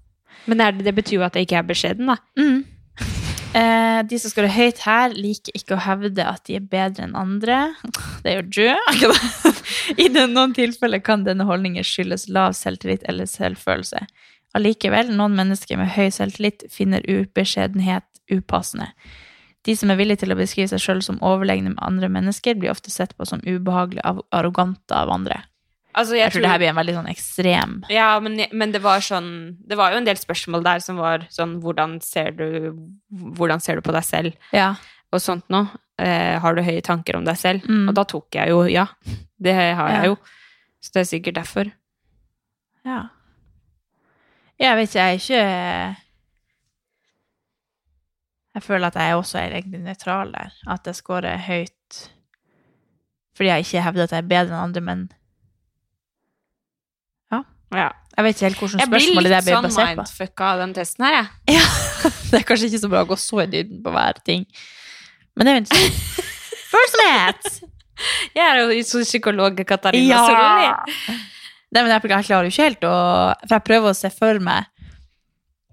Men det, det betyr jo at jeg ikke er beskjeden, da. Mm. Eh, de som skårer høyt her, liker ikke å hevde at de er bedre enn andre. Det gjør du. I noen tilfeller kan denne holdningen skyldes lav selvtillit eller selvfølelse. Allikevel, noen mennesker med høy selvtillit finner ubeskjedenhet upassende. De som er villige til å beskrive seg sjøl som overlegne med andre mennesker, blir ofte sett på som ubehagelige og arrogante av andre. Altså, Jeg tror det her blir en veldig sånn ekstrem Ja, men, men det var sånn Det var jo en del spørsmål der som var sånn Hvordan ser du, hvordan ser du på deg selv? Ja. Og sånt noe. Eh, har du høye tanker om deg selv? Mm. Og da tok jeg jo ja. Det har jeg Ja. jo. Så det er sikkert derfor. Ja. Jeg vet ikke, jeg er ikke Jeg føler at jeg også er egentlig nøytral der. At jeg scorer høyt fordi jeg ikke hevder at jeg er bedre enn andre, men Ja. jeg vet ikke helt hvordan Jeg blir basert på. litt blir sånn basert mindfucka av den testen her, jeg. Det er kanskje ikke så bra å gå så i dybden på hver ting. Men det er ikke Følsomhet! Jeg er jo sånn psykolog Katarina Solli. Nei, men jeg, jeg klarer jo ikke helt å For jeg prøver å se for meg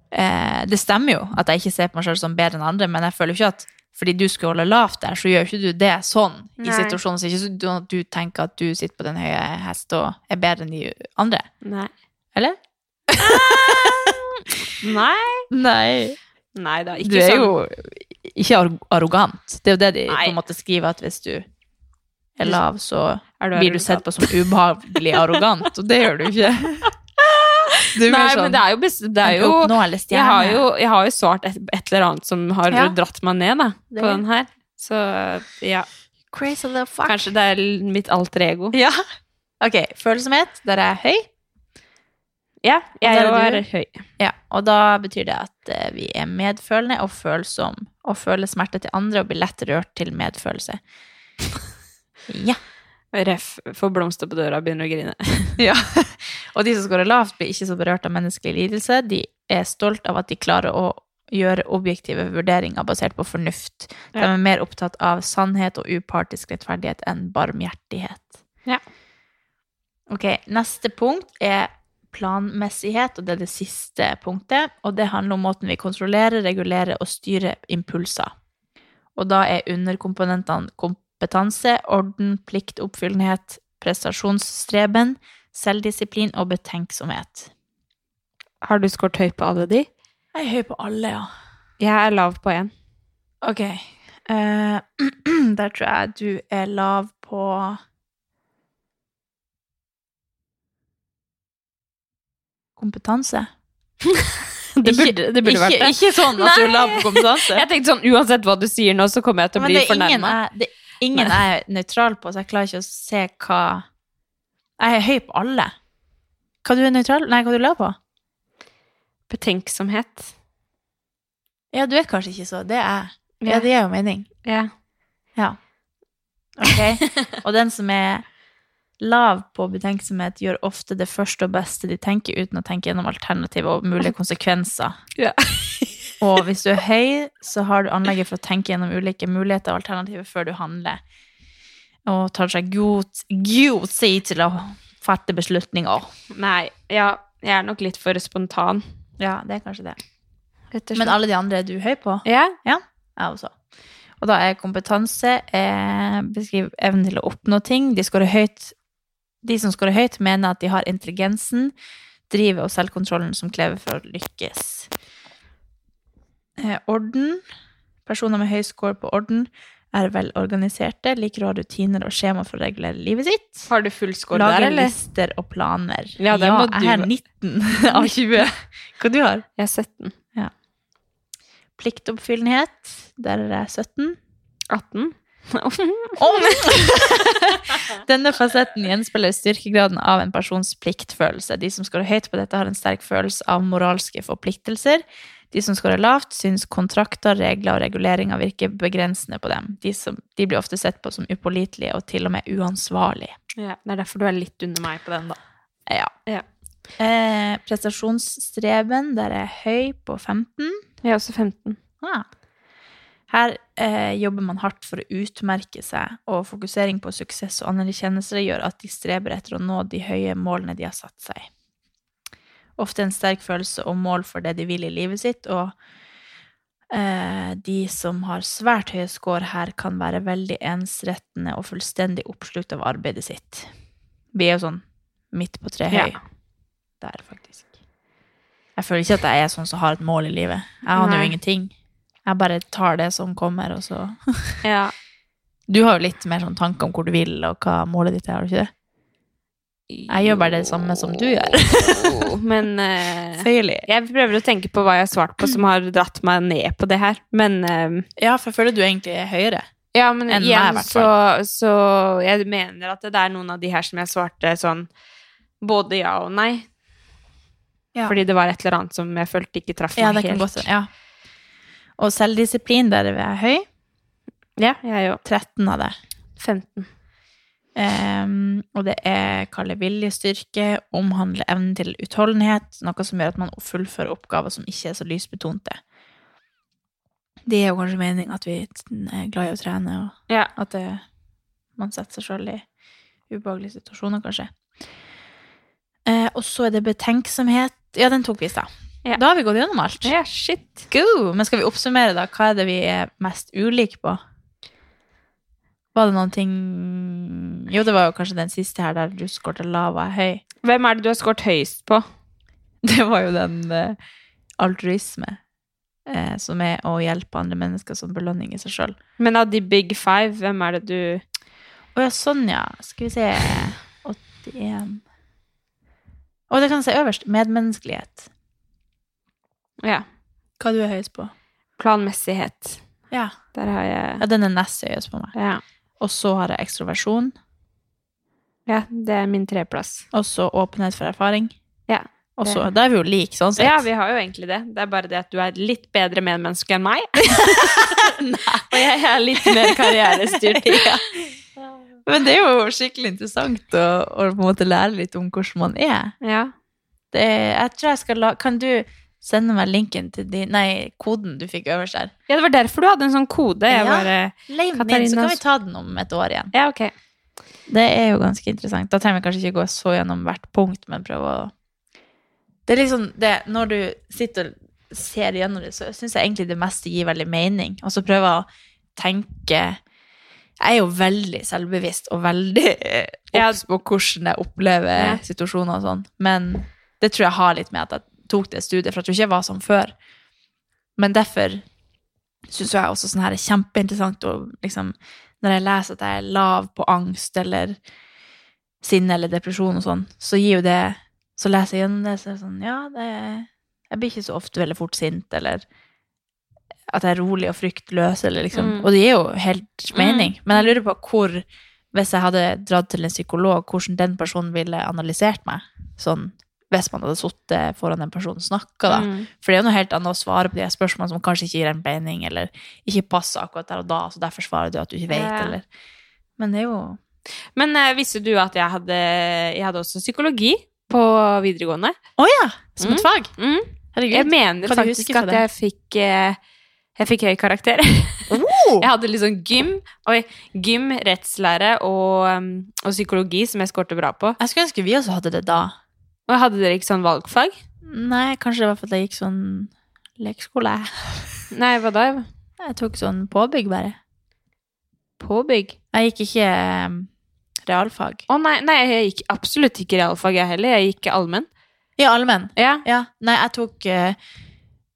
eh, Det stemmer jo at jeg ikke ser på meg selv som bedre enn andre, men jeg føler jo ikke at fordi du skal holde lavt der, så gjør ikke du det sånn i situasjonen. Så ikke sånn at du tenker at du sitter på den høye hest og er bedre enn de andre. Nei. Eller? Nei. Nei. Nei da, ikke sånn. Du er sånn. jo ikke arrogant. Det er jo det de Nei. på en måte skriver, at hvis du er lav, så Er du blir du sett på som ubehagelig arrogant, og det gjør du ikke. Du Nei, sånn, men det er jo, det er jo jeg har, jo, jeg har jo svart et, et eller annet som har Ja. dratt meg ned da, på den her. Så ja, Crazy little fuck. kanskje det er mitt alter ego. Ja. Ok, følsomhet, der er jeg høy. Ja, jeg er er høy. Ja, og da betyr det at eh, vi er medfølende og følsom, og føler smerte til andre og blir lett rørt til medfølelse. Ja. Ref får blomster på døra og begynner å grine. ja. Og de som scorer lavt, blir ikke så berørt av menneskelig lidelse. De er stolt av at de klarer å gjøre objektive vurderinger basert på fornuft. De er mer opptatt av sannhet og upartisk rettferdighet enn barmhjertighet. Ja. Ok, neste punkt er planmessighet, og det er det siste punktet. Og det handler om måten vi kontrollerer, regulerer og styrer impulser. Og da er underkomponentene kompetanse, orden, pliktoppfyllenhet, prestasjonsstreben, selvdisiplin og betenksomhet. Har du skåret høyt på alle de? Jeg er høy på alle, ja. Jeg er lav på én. Ok. Uh, der tror jeg du er lav på Kompetanse. Det burde, det burde ikke, vært det. Ikke sånn at du er lav på kompetanse. Jeg tenkte sånn, uansett hva du sier nå, så kommer jeg til å bli fornærma. det, ingen jeg er nøytral på, så jeg klarer ikke å se hva Jeg er høy på alle. Hva du er nøytral Nei, hva du lav på? Betenksomhet. Ja, du er kanskje ikke så. Det er jeg. Ja. det gir jo mening. Ja. Ja. Ok. Og den som er lav på betenksomhet, gjør ofte det første og beste de tenker, uten å tenke gjennom alternativ og mulige konsekvenser. Ja. Og hvis du er høy, så har du anlegget for å tenke gjennom ulike muligheter og alternativer før du handler. Og tar seg god, god tid til å fatte beslutninger. Nei, ja, jeg er nok litt for spontan. Ja, det er kanskje det. Men alle de andre er du høy på? Ja, Jeg også. Og da er kompetanse eh, beskriver evnen til å oppnå ting. De, høyt, de som scorer høyt, mener at de har intelligensen, drivet og selvkontrollen som krever for å lykkes. Eh, orden. Personer med høy score på orden er velorganiserte, liker å ha rutiner og skjema for å regulere livet sitt. Har du full score der, Lager eller? lister og planer. Ja, ja jeg du... er 19 av 20. Hva du har Jeg er 17. Pliktoppfyllenhet. Der er jeg 17. 18. Denne fasetten gjenspeiler styrkegraden av en persons pliktfølelse. De som skårer høyt på dette, har en sterk følelse av moralske forpliktelser. De som scorer lavt, syns kontrakter, regler og reguleringer virker begrensende på dem. De, som, de blir ofte sett på som upålitelige og til og med uansvarlige. Ja, det er derfor du er litt under meg på den, da. Ja. Ja. Eh, prestasjonsstreben, der er høy på 15. Jeg er også 15. Ah. Her eh, jobber man hardt for å utmerke seg, og fokusering på suksess og anerkjennelse gjør at de streber etter å nå de høye målene de har satt seg. Ofte en sterk følelse og mål for det de vil i livet sitt, og eh, de som har svært høye score her, kan være veldig ensrettende og fullstendig oppslukt av arbeidet sitt. Vi er jo sånn midt på treet høy Ja. der, faktisk. Jeg føler ikke at jeg er sånn som har et mål i livet. Jeg aner jo ingenting. Jeg bare tar det som kommer, og så Ja. Du har jo litt mer sånn tanke om hvor du vil, og hva målet ditt er, har du ikke det? Jeg gjør bare det samme som du gjør. Men eh, jeg prøver å tenke på hva jeg har svart på som har dratt meg ned på det her. Men eh, Ja, for jeg føler du egentlig er høyere. Ja, men Enn meg, i igjen hvert så, så jeg mener at det er noen av de her som jeg svarte sånn både ja og nei. Ja. Fordi det var et eller annet som jeg følte ikke traff Ja, meg det kan helt. godt. Ja. Og selvdisiplin, der er jeg høy. Ja, jeg òg. 13 av det. 15. Ehm, og det er kalle viljestyrke, omhandle evnen til utholdenhet, noe som gjør at man fullfører oppgaver som ikke er så lysbetonte. Det er jo kanskje meningen at vi er glad i å trene, og Ja. at det, man setter seg selv i ubehagelige situasjoner, kanskje. Uh, og så er det betenksomhet. Ja, den tok vi i stad. Ja. Da har vi gått gjennom alt. ja, shit. Go! Men skal vi oppsummere, da? Hva er det vi er mest ulike på? Var det noen ting Jo, det var jo kanskje den siste her der du skårte lav og er høy. Hvem er det du har skåret høyest på? Det var jo den uh, altruisme, eh, som er å hjelpe andre mennesker som belønning i seg sjøl. Men av de big five, hvem er det du Å ja, sånn, ja. Skal vi se 81 Å, det kan jeg si øverst. Medmenneskelighet. Ja. Hva du er høyest på? Planmessighet. Ja. Der har jeg ja den er nest høyest på meg. Ja. Og så har jeg ekstroversjon. ja, det er min treplass. Og så åpenhet for erfaring. Ja. Og så, Da er vi jo like, sånn sett. Ja, vi har jo egentlig det. Det er bare det at du er litt bedre medmenneske enn meg. Og jeg er litt mer karrierestyrt. Ja. Men det er jo skikkelig interessant å, å på en måte lære litt om hvordan man er. Ja. Det, jeg tror jeg skal la, Kan du sende meg linken til din Nei, koden du fikk øverst der? ja, det var derfor du hadde en sånn kode. Jeg Ja. bare Lev den inn, så kan vi ta den om et år igjen. Ja, ok. Det er jo ganske interessant. Da trenger vi kanskje ikke gå så gjennom hvert punkt, men prøve å Det er liksom det Når du sitter og ser gjennom det, så syns jeg egentlig det meste gir veldig mening. Og så prøve å tenke Jeg er jo veldig selvbevisst og veldig eh, obs på hvordan jeg opplever Ja. situasjoner og sånn. Men det tror jeg har litt med at jeg tok det studiet, for jeg tror ikke jeg var sånn før. Men derfor syns jeg også sånn her er kjempeinteressant å liksom Når jeg leser at jeg er lav på angst eller sinne eller depresjon og sånn, så gir jo det Så leser jeg gjennom det, så er det sånn Ja, det Jeg blir ikke så ofte veldig fort sint, eller at jeg er rolig og fryktløs, eller liksom Mm. Og det gir jo helt mening. Men jeg lurer på hvor Hvis jeg hadde dratt til en psykolog, hvordan den personen ville analysert meg. Sånn hvis man hadde sittet foran en person og snakka, da. Mm. For det er jo noe helt annet å svare på de spørsmålene som kanskje ikke gir en mening, eller ikke passer akkurat der og da, så derfor svarer du at du ikke vet, Ja. eller Men det er jo Men uh, visste du at jeg hadde, jeg hadde også psykologi på videregående? Å ja! Som et Mm. fag? Mm. Herregud. Jeg mener faktisk at jeg fikk uh, jeg fikk høy karakter. Oh! Jeg hadde liksom gym, oi, gym, rettslære og, um, og psykologi, som jeg skårte bra på. Jeg skulle ønske vi også hadde det da. Og hadde dere ikke sånn valgfag? Nei, kanskje det var fordi jeg gikk sånn lekeskole. Nei, hva da? Jeg tok sånn påbygg, bare. Påbygg? Jeg gikk ikke um, realfag. Å nei, nei, jeg gikk absolutt ikke realfag, jeg heller. Jeg gikk allmenn. Ja, allmenn. Ja. Ja. Nei, jeg tok eh,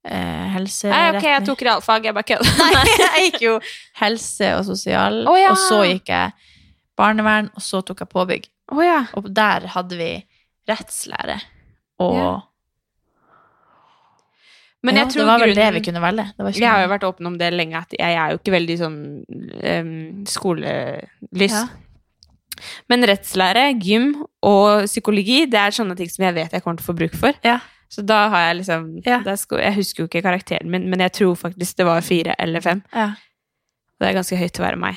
eh, Nei, ok, jeg tok realfag, jeg bare kødder. Nei, jeg gikk jo helse og sosial, Å, ja. og så gikk jeg barnevern, og så tok jeg påbygg. Å ja. Og der hadde vi rettslære. Og Ja. Men ja, jeg tror det var vel grunnen- det vi kunne velge. Det var ikke Jeg har jo vært åpen om det lenge, at jeg er jo ikke veldig sånn um, skolelyst. Ja. Men rettslære, gym og psykologi, det er sånne ting som jeg vet jeg kommer til å få bruk for. Ja. Så da har jeg liksom Ja. sko- Jeg husker jo ikke karakteren min, men jeg tror faktisk det var fire eller fem. Ja. Det er ganske høyt til å være meg.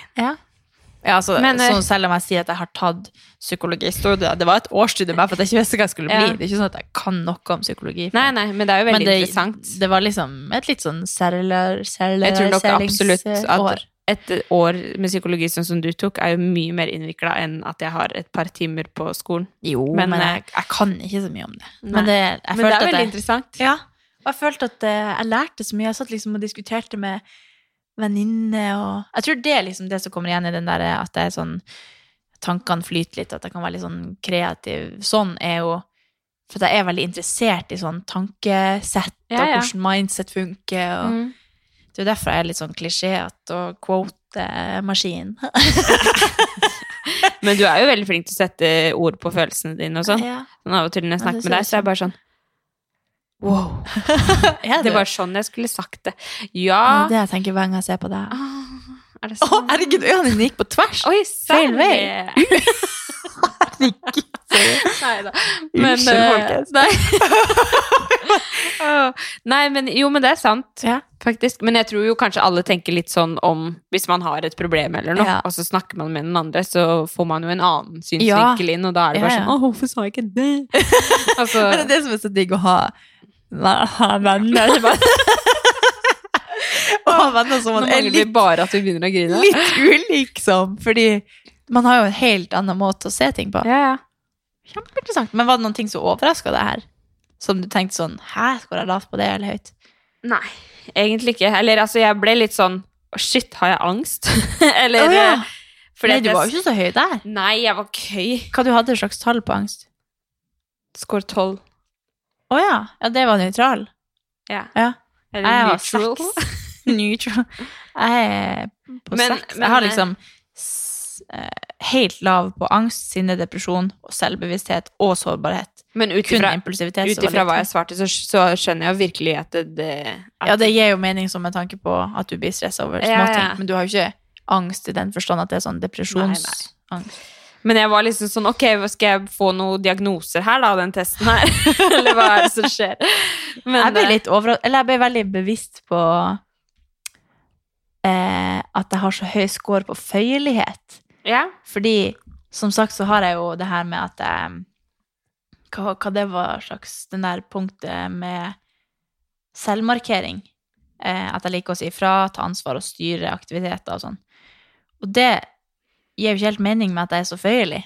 Ja. Altså, Men, eh, sånn selv om jeg sier at jeg har tatt psykologistudier Det var et årsstudium bare for at jeg ikke visste hva jeg skulle bli. Ja. Det er ikke sånn at jeg kan noe om psykologi. Nei, nei, men det er jo veldig det, interessant. det var liksom et litt sånn særlig Jeg tror nok absolutt at at et år med psykologi sånn som du tok, er jo mye mer innvikla enn at jeg har et par timer på skolen. Jo, Men, men, eh, jeg, jeg kan ikke så mye om det. Nei. Men det, Men det er veldig jeg, interessant. Ja, og jeg følte at eh, jeg lærte så mye. Jeg satt liksom og diskuterte med venninner og Jeg tror det er liksom det som kommer igjen i den der at det er sånn Tankene flyter litt, at jeg kan være litt sånn kreativ. Sånn er jo For jeg er veldig interessert i sånn tankesett og ja. hvordan mindset funker. Og Mm. Det er jo derfor jeg er litt sånn klisjéete og quote-maskin. Men du er jo veldig flink til å sette ord på følelsene dine og sånn. Ja. Sånn av og til når jeg Ja, snakker med deg, så er jeg bare sånn Wow. Det var sånn jeg skulle sagt det. Ja. Ja, det jeg tenker hver gang jeg ser på deg. Ah, Er det Å, sånn? herregud, øynene dine gikk på tvers! Oi, Feil vei. herregud. Nei da. Men Unnskyld, eh, folkens. Nei. Nei, men jo, men det er sant, Ja. faktisk. Men jeg tror jo kanskje alle tenker litt sånn om hvis man har et problem eller noe, Ja. og så snakker man med den andre, så får man jo en annen synsvinkel inn, og da er det bare Ja, ja. sånn Å, hvorfor sa jeg ikke det? altså, Men det er det som er så digg å ha venner. og venner som man er litt, bare at vi begynner å grine. litt ulik som, fordi man har jo en helt annen måte å se ting på. Ja, ja. Kjempeinteressant. Men var det noen ting som overraska deg her? Som du tenkte sånn Hæ, skåra lavt på det eller høyt? Nei, egentlig ikke. Eller altså, jeg ble litt sånn Shit, har jeg angst? eller oh, ja. eh, Nei, du var jo ikke så høy der. Nei, jeg var køy. Hva du hadde slags tall på angst? Score 12. Å ja. ja, det var nøytral. Ja. Ja. Eller Jeg neutral. sex. Neutral. Jeg er på Men- sex. men, jeg har eh, liksom eh, helt lav på angst, sinne, depresjon, selvbevissthet og sårbarhet. Men ut ifra hva jeg svarte, så, så skjønner jeg virkelig at det, det at, Ja, det gir jo mening som med tanke på at du blir stressa over Ja, småting, ja. men du har jo ikke angst i den forstand at det er sånn depresjonsangst. Men jeg var liksom sånn Ok, skal jeg få noen diagnoser her, da, av den testen her? Eller hva er det som skjer? Men, Jeg ble eh, litt over, eller jeg ble veldig bevisst på eh, at jeg har så høy score på føyelighet. Ja. Fordi, som sagt, så har jeg jo det her med at jeg Hva, hva det var slags Den der punktet med selvmarkering. Eh, at jeg liker å si ifra, ta ansvar og styre aktiviteter og sånn. Og det gir jo ikke helt mening med at jeg er så føyelig.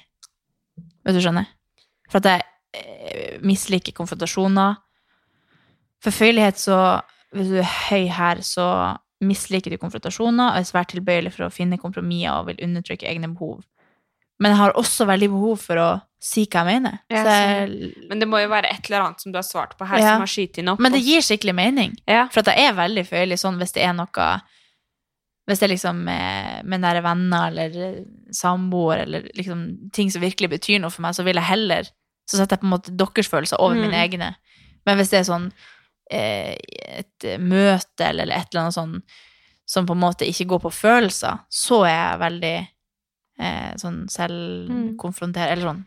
Hvis du skjønner? For at jeg eh, misliker konfrontasjoner. For føyelighet så Hvis du er høy her, så misliker du konfrontasjoner og er svært tilbøyelig for å finne kompromisser og vil undertrykke egne behov. Men jeg har også veldig behov for å si hva jeg mener. Ja, Så jeg, Men det må jo være et eller annet som du har svart på her, Ja. som har skytet inn opp. men det gir skikkelig mening. ja. For at jeg er veldig føyelig sånn hvis det er noe Hvis det er liksom med, med nære venner eller samboer eller liksom ting som virkelig betyr noe for meg, så vil jeg heller Så setter jeg på en måte deres følelser over Mm. mine egne. Men hvis det er sånn eh, et møte eller et eller annet sånn som på en måte ikke går på følelser, så er jeg veldig eh, sånn selvkonfrontert eller sånn.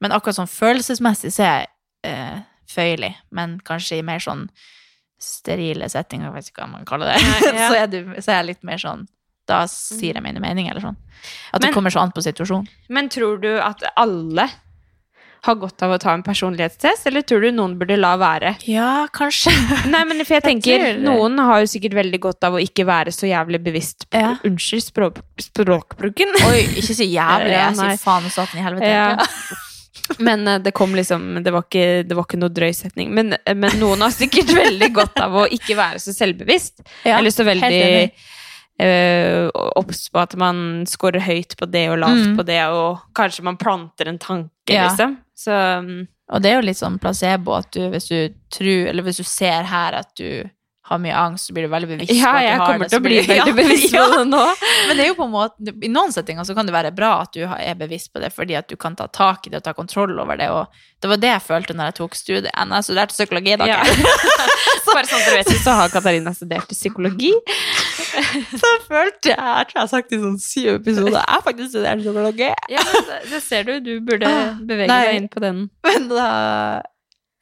Men akkurat sånn følelsesmessig så er jeg eh, føyelig, men kanskje i mer sånn sterile settinger, jeg vet ikke hva man kaller det, ja. så, er du, så er jeg litt mer sånn Da sier jeg mine meninger, eller sånn. At Men- det kommer så an på situasjonen. Men tror du at alle har godt av å ta en personlighetstest, eller tror du noen burde la være? Ja, kanskje. Nei, men for jeg tenker. Noen har jo sikkert veldig godt av å ikke være så jævlig bevisst på Ja. Unnskyld språk, språkbruken. Oi, ikke si jævlig. Jeg sier faen og satan i helvete. Ja. Men eh, det kom liksom Det var ikke, det var ikke noe drøy setning. Men, eh, men noen har sikkert veldig godt av å ikke være så selvbevisst. Ja, Eller så veldig eh, obs på at man scorer høyt på det og lavt Mm. på det, og kanskje man planter en tanke, Ja. liksom. Så mm, Og det er jo litt sånn placebo at du, hvis du tror, eller hvis du ser her at du har mye angst, så blir du veldig bevisst Ja, på at du har det. Ja, jeg kommer til å bli veldig bevisst på det nå. Men det er jo på en måte, i noen settinger så kan det være bra at du er bevisst på det, fordi at du kan ta tak i det og ta kontroll over det. Og det var det jeg følte når jeg tok studiet. Jeg studerte psykologi, da. Ja. Bare sånn at du vet, så har Katarina studert psykologi. Så følte jeg, jeg tror jeg har sagt det i sånn syv episoder, jeg har faktisk studert psykologi. Ja, men det, det ser du. Du burde Ah, bevege nei. deg inn på den. Men da,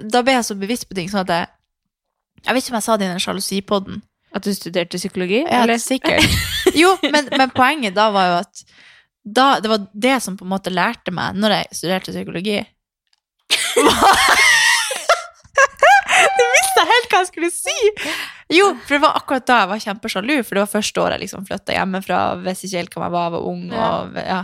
da ble jeg så bevisst på ting, sånn at jeg, jeg vet ikke om jeg sa det i den sjalusipodden. At du studerte psykologi? Ja, eller? sikkert. Jo, men, men poenget da var jo at da, det var det som på en måte lærte meg når jeg studerte psykologi. Du visste helt hva jeg skulle si! Jo, for det var akkurat da jeg var kjempesjalu, for det var første året jeg liksom flytta hjemmefra, visste ikke helt hvem jeg var, var ung og ja.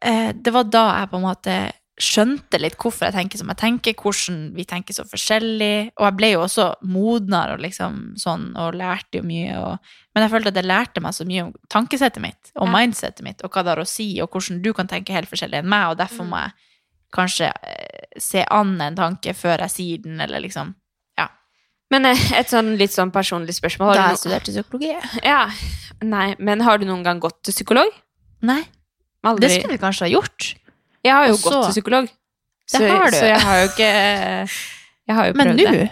Eh, Det var da jeg på en måte skjønte litt hvorfor jeg tenker som jeg tenker, hvordan vi tenker så forskjellig. Og jeg ble jo også modnere og liksom sånn, og lærte jo mye. Og, men jeg følte at det lærte meg så mye om tankesettet mitt, og Ja. mindsettet mitt, og hva det har å si, og hvordan du kan tenke helt forskjellig enn meg, og derfor må jeg kanskje eh, se an en tanke før jeg sier den, eller liksom Ja. Men eh, et sånn litt sånn personlig spørsmål. Da Har jeg du studerte psykologi. ja, nei, men har du noen gang gått til psykolog? Nei, Aldri. det skulle vi kanskje ha gjort. Jeg har jo Også, gått til psykolog. Det så, har du. Så jeg har jo ikke Jeg har jo Men nå det.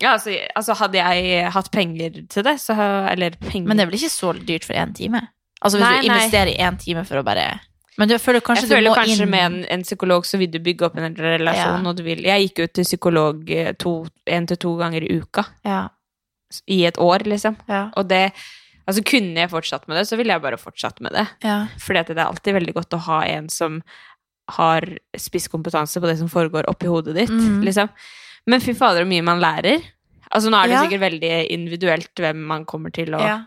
Ja, altså, altså hadde jeg hatt penger til det, så Eller penger Men det er vel ikke så dyrt for én time? Altså hvis Nei, du nei. investerer i én time for å bare Men du føler kanskje jeg føler du må kanskje inn med en, en psykolog så vil du bygge opp en relasjon, Ja. og du vil Jeg gikk jo til psykolog eh, to, en til to ganger i uka Ja. i et år, liksom. Ja. Og det Altså, kunne jeg fortsatt med det, så ville jeg bare fortsatt med det. ja. Fordi det er alltid veldig godt å ha en som har spisskompetanse på det som foregår oppi hodet ditt, mm. liksom. Men fy fader, så mye man lærer. Altså, nå er det Ja. sikkert veldig individuelt hvem man kommer til og, ja.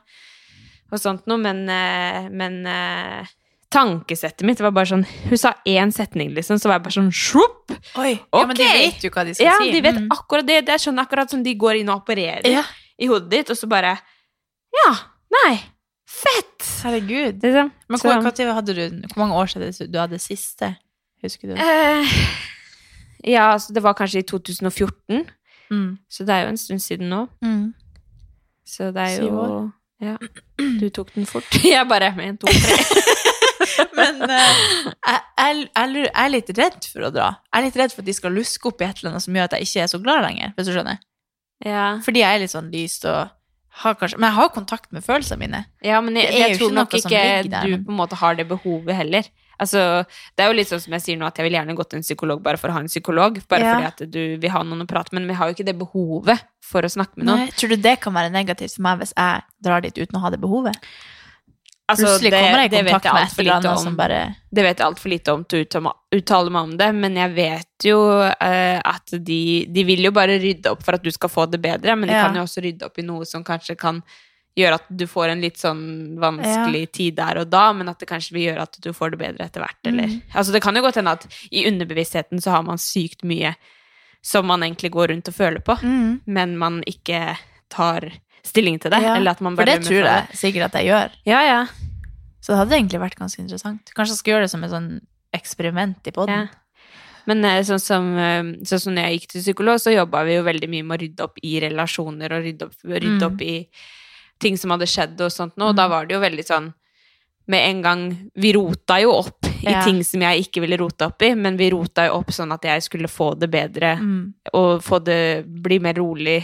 og sånt noe, men, eh, men eh, tankesettet mitt var bare sånn Hun sa én setning, liksom, så var jeg bare sånn Sjopp! Oi. Ja, men de vet jo hva de skal Ja, si. de vet Mm. akkurat det. Det er sånn akkurat som de går inn og opererer Ja. i hodet ditt, og så bare Ja, nei, fett! Herregud. Liksom. Men Så- hvor, hva tid hadde du, hvor mange år siden du hadde siste? Husker du det? Eh, ja, altså det var kanskje i 2014, Mm. så det er jo en stund siden nå. Mm. Så det er jo. Ja. Du tok den fort. Jeg bare med en, to, tre. Men uh, jeg, jeg, jeg, er litt redd for å dra. Jeg er litt redd for at de skal luske opp i et eller annet som gjør at jeg ikke er så glad lenger. hvis du skjønner. Ja. Fordi jeg er litt sånn lyst og har kanskje Men jeg har kontakt med følelsene mine. ja, men jeg, jeg tror nok ikke der, du på en måte har det behovet heller. Altså, det er jo litt sånn som jeg sier nå, at jeg vil gjerne gå til en psykolog bare for å ha en psykolog. Bare Ja. fordi at du vil ha noen å prate med, men vi har jo ikke det behovet for å snakke med noen. Nei, tror du det kan være negativt for meg hvis jeg drar dit uten å ha det behovet? Altså, Plutselig det- kommer jeg i kontakt med et eller annet som bare Det vet jeg altfor lite om til å uttale meg om det, men jeg vet jo eh, at de, de vil jo bare rydde opp for at du skal få det bedre, men de Ja. kan jo også rydde opp i noe som kanskje kan gjøre at du får en litt sånn vanskelig tid der og da, men at det kanskje vil gjøre at du får det bedre etter hvert, eller Mm. Altså, det kan jo godt hende at i underbevisstheten så har man sykt mye som man egentlig går rundt og føler på, Mm. men man ikke tar stilling til det, Ja, eller at man For det tror jeg sikkert at jeg gjør. Ja, ja. Så det hadde egentlig vært ganske interessant. Kanskje jeg skal gjøre det som et sånn eksperiment i Ja. Men eh, sånn som, eh, sånn som når jeg gikk til psykolog, så jobba vi jo veldig mye med å rydde opp i relasjoner og rydde opp, rydde Mm. opp i ting som hadde skjedd og sånt nå. Og da var det jo veldig sånn Med en gang Vi rota jo opp i Ja. ting som jeg ikke ville rote opp i, men vi rota jo opp sånn at jeg skulle få det bedre Mm. og få det Bli mer rolig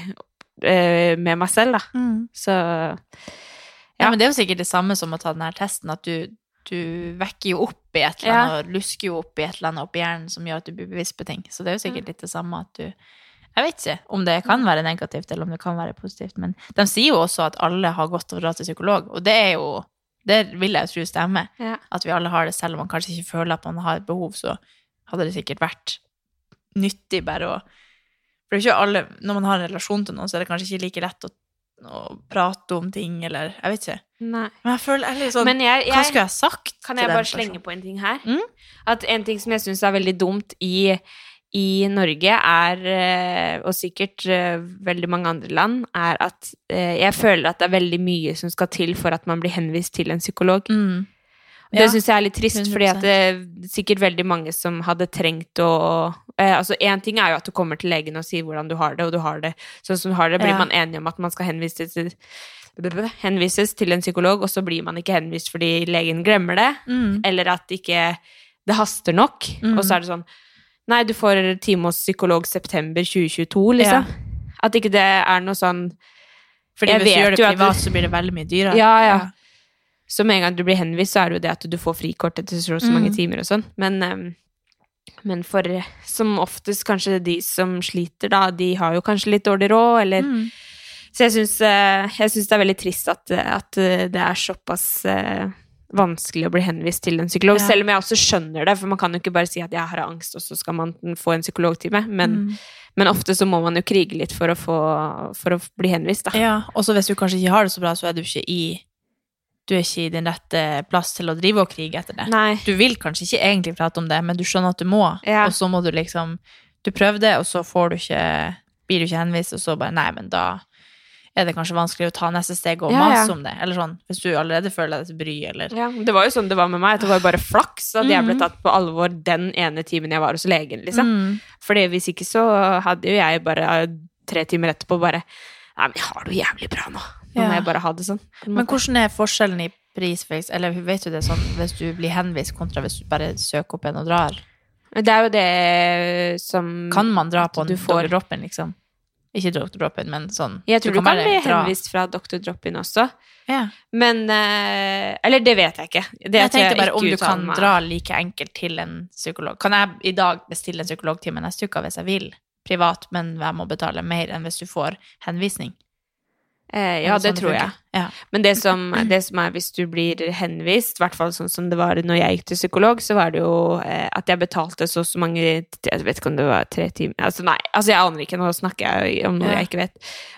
eh, med meg selv, da. Mm. Så Ja, Ja. men det er jo sikkert det samme som å ta den her testen, at du, du vekker jo opp i et eller annet, og lusker jo opp i et eller annet oppi hjernen som gjør at du blir bevisst på ting. Så det er jo sikkert litt det samme at du Jeg vet ikke om det kan være negativt, eller om det kan være positivt, men de sier jo også at alle har godt av å dra til psykolog, og det er jo Det vil jeg tro stemmer. ja. At vi alle har det, selv om man kanskje ikke føler at man har et behov, så hadde det sikkert vært nyttig bare å For det er ikke alle Når man har en relasjon til noen, så er det kanskje ikke like lett å, å prate om ting, eller Jeg vet ikke. Nei. Men jeg føler jeg er litt sånn Men jeg, Hva skulle jeg sagt Kan jeg bare slenge på en ting her? Mm. At en ting som jeg syns er veldig dumt i, i Norge, er, eh, og sikkert eh, veldig mange andre land, er at eh, jeg føler at det er veldig mye som skal til for at man blir henvist til en psykolog. Mm. Det Ja, syns jeg er litt trist, fordi at det er sikkert veldig mange som hadde trengt å eh, Altså, én ting er jo at du kommer til legen og sier hvordan du har det, og du har det sånn som du har det. Blir Ja. man enig om at man skal henvises til, henvises til en psykolog, og så blir man ikke henvist fordi legen glemmer det, Mm. eller at ikke det haster nok, Mm. og så er det sånn Nei, du får time hos psykolog september 2022, liksom. At ikke det er noe sånn Fordi Jeg hvis du gjør det privat, du- så blir det veldig mye dyrere. Ja, ja. Så med en gang du blir henvist, så er det jo det at du får frikort etter så så mange Mm. timer og sånn. Men, ehm, men for som oftest kanskje de som sliter, da, de har jo kanskje litt dårlig råd, eller Mm. Så jeg syns, eh, det er veldig trist at, at eh, det er såpass eh, vanskelig å bli henvist til en psykolog. Ja. Selv om jeg også skjønner det, for man kan jo ikke bare si at jeg har angst, og så skal man få en psykologtime. Men, Mm. men ofte så må man jo krige litt for å, få, for å bli henvist, da. Ja, og så hvis du kanskje ikke har det så bra, så er du ikke i Du er ikke i din rette plass til å drive og krige etter det. Nei. Du vil kanskje ikke egentlig prate om det, men du skjønner at du må, Ja. og så må du liksom Du prøver det, og så får du ikke Blir du ikke henvist, og så bare Nei, men da er det kanskje vanskelig å ta neste steg og Ja, mase ja. om det. Eller sånn, hvis du allerede føler deg til bry, eller Ja, det var jo sånn det var med meg. Det var jo bare flaks at jeg ble tatt på alvor den ene timen jeg var hos legen, liksom. Mm. Fordi hvis ikke så hadde jo jeg bare tre timer etterpå bare Nei, men jeg har det jo jævlig bra nå. Nå må jeg bare ha det sånn. Men hvordan er forskjellen i pris, for eller vet du det sånn hvis du blir henvist kontra hvis du bare søker opp en og drar? Det er jo det som Kan man dra på en dårlig roppen, liksom? Ikke Dr. Drop-in, men sånn Jeg tror du, kan kan bli henvist fra Dr. Drop-in også. Ja. Men eh, Eller det vet jeg ikke. Det jeg tenkte tenkte bare om du kan meg. dra like enkelt til en psykolog. Kan jeg i dag bestille en psykologtime neste uke hvis jeg vil? Privat, men jeg må betale mer enn hvis du får henvisning. Eh, ja, Er det sånn tror jeg. Ja. Men det som, det som er hvis du blir henvist, i hvert fall sånn som det var når jeg gikk til psykolog, så var det jo eh, at jeg betalte så og så mange Jeg vet ikke om det var tre timer Altså nei, altså jeg aner ikke, nå snakker jeg om noe Ja. jeg ikke vet.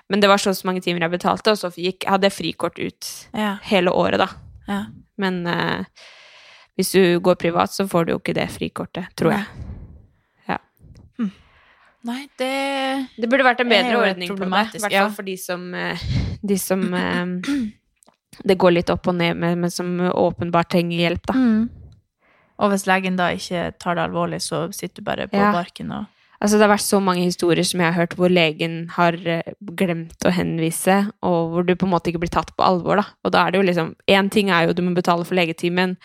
Men det var så og så mange timer jeg betalte, og så gikk, hadde jeg frikort ut Ja. hele året, da. ja. Men eh, hvis du går privat, så får du jo ikke det frikortet, tror jeg. Nei, det Det burde vært en bedre ordning på det, i hvert fall for de som, eh, de som eh, det går litt opp og ned med, men som åpenbart trenger hjelp, da. mm. Og hvis legen da ikke tar det alvorlig, så sitter du bare på Ja. barken og Altså, det har vært så mange historier som jeg har hørt hvor legen har eh, glemt å henvise, og hvor du på en måte ikke blir tatt på alvor, da. Og da er det jo liksom Én ting er jo du må betale for legetimen,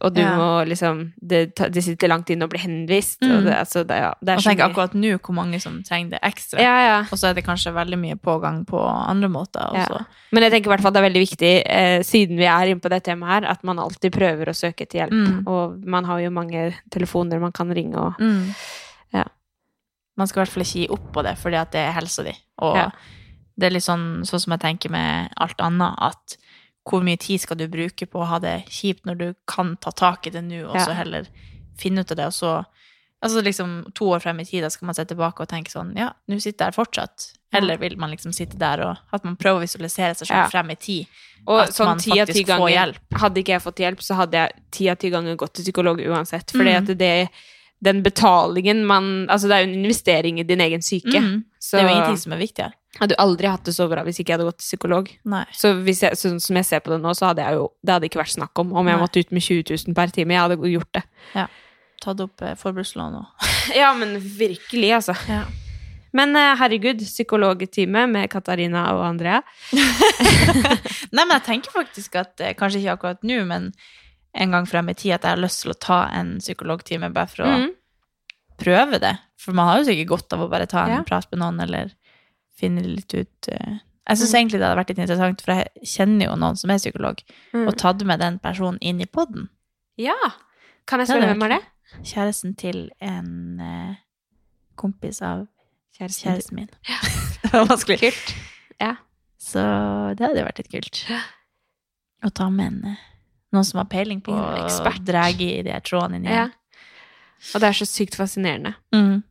og du Ja. må liksom det, det sitter langt inne å bli henvist, Mm. og det, altså, det, ja, det Og tenk mye. akkurat nå hvor mange som trenger det ekstra. Ja, ja. Og så er det kanskje veldig mye pågang på andre måter. Ja. Men jeg tenker i hvert fall det er veldig viktig, eh, siden vi er inne på det temaet her, at man alltid prøver å søke til hjelp. Mm. Og man har jo mange telefoner man kan ringe og Mm. Ja. Man skal i hvert fall ikke gi opp på det, fordi at det er helsa di. Og det er litt sånn, sånn som jeg tenker med alt annet, at hvor mye tid skal du bruke på å ha det kjipt når du kan ta tak i det nå, og Ja. så heller finne ut av det, og så Altså liksom to år frem i tid, da skal man se tilbake og tenke sånn, ja, nå sitter jeg her fortsatt. Eller vil man liksom sitte der og At man prøver å visualisere seg selv Ja. frem i tid. Og At sånn man ti av ti faktisk får ganger hjelp. Hadde ikke jeg fått hjelp, så hadde jeg ti av ti ganger gått til psykolog uansett. Fordi Mm. det den betalingen man Altså, det er jo en investering i din egen syke. Mm. Så Det er jo ingenting som er viktigere. jeg hadde aldri hatt det så bra hvis ikke jeg hadde gått til psykolog. Nei. Så hvis jeg, sånn som jeg ser på det nå, så hadde jeg jo Det hadde ikke vært snakk om om jeg Nei. måtte ut med 20 000 per time. Jeg hadde gjort det. Ja. Tatt opp eh, forbrukslån og Ja, men virkelig, altså. ja. Men eh, herregud, psykologtime med Katarina og Andrea. Nei, men jeg tenker faktisk at eh, Kanskje ikke akkurat nå, men en gang frem i tid at jeg har lyst til å ta en psykologtime bare for å mm. prøve det. For man har jo sikkert godt av å bare ta en Ja. prat med noen, eller finne litt ut uh... Jeg syns mm. egentlig det hadde vært litt interessant, for jeg kjenner jo noen som er psykolog, Mm. og tatt med den personen inn i poden. Ja! Kan jeg spørre hvem er det? Kjæresten til en uh, kompis av Kjæresten. kjæresten min. det var vanskelig. Kult. Ja. Så det hadde jo vært litt kult. Å ta med en, eh, noen som har peiling på å dra i de trådene inn ja. Og det er så sykt fascinerende. Mm.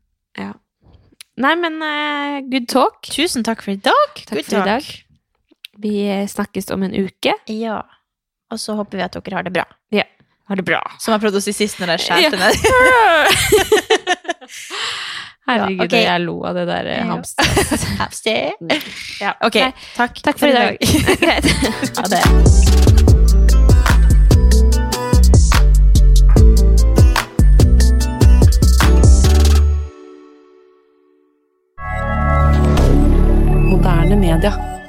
Nei, men uh, good talk. Tusen takk for i dag. Takk Good for i dag. Vi eh, snakkes om en uke. Ja. Og så håper vi at dere har det bra. Ja. Har det bra. Som jeg prøvde å si sist når jeg skjærte Ja. ned. Herregud, Ja, ok. jeg lo av det der eh, Ja. hamsteret. Hamster. Ja. Ok, takk. takk for i dag. Ha det. moderne media.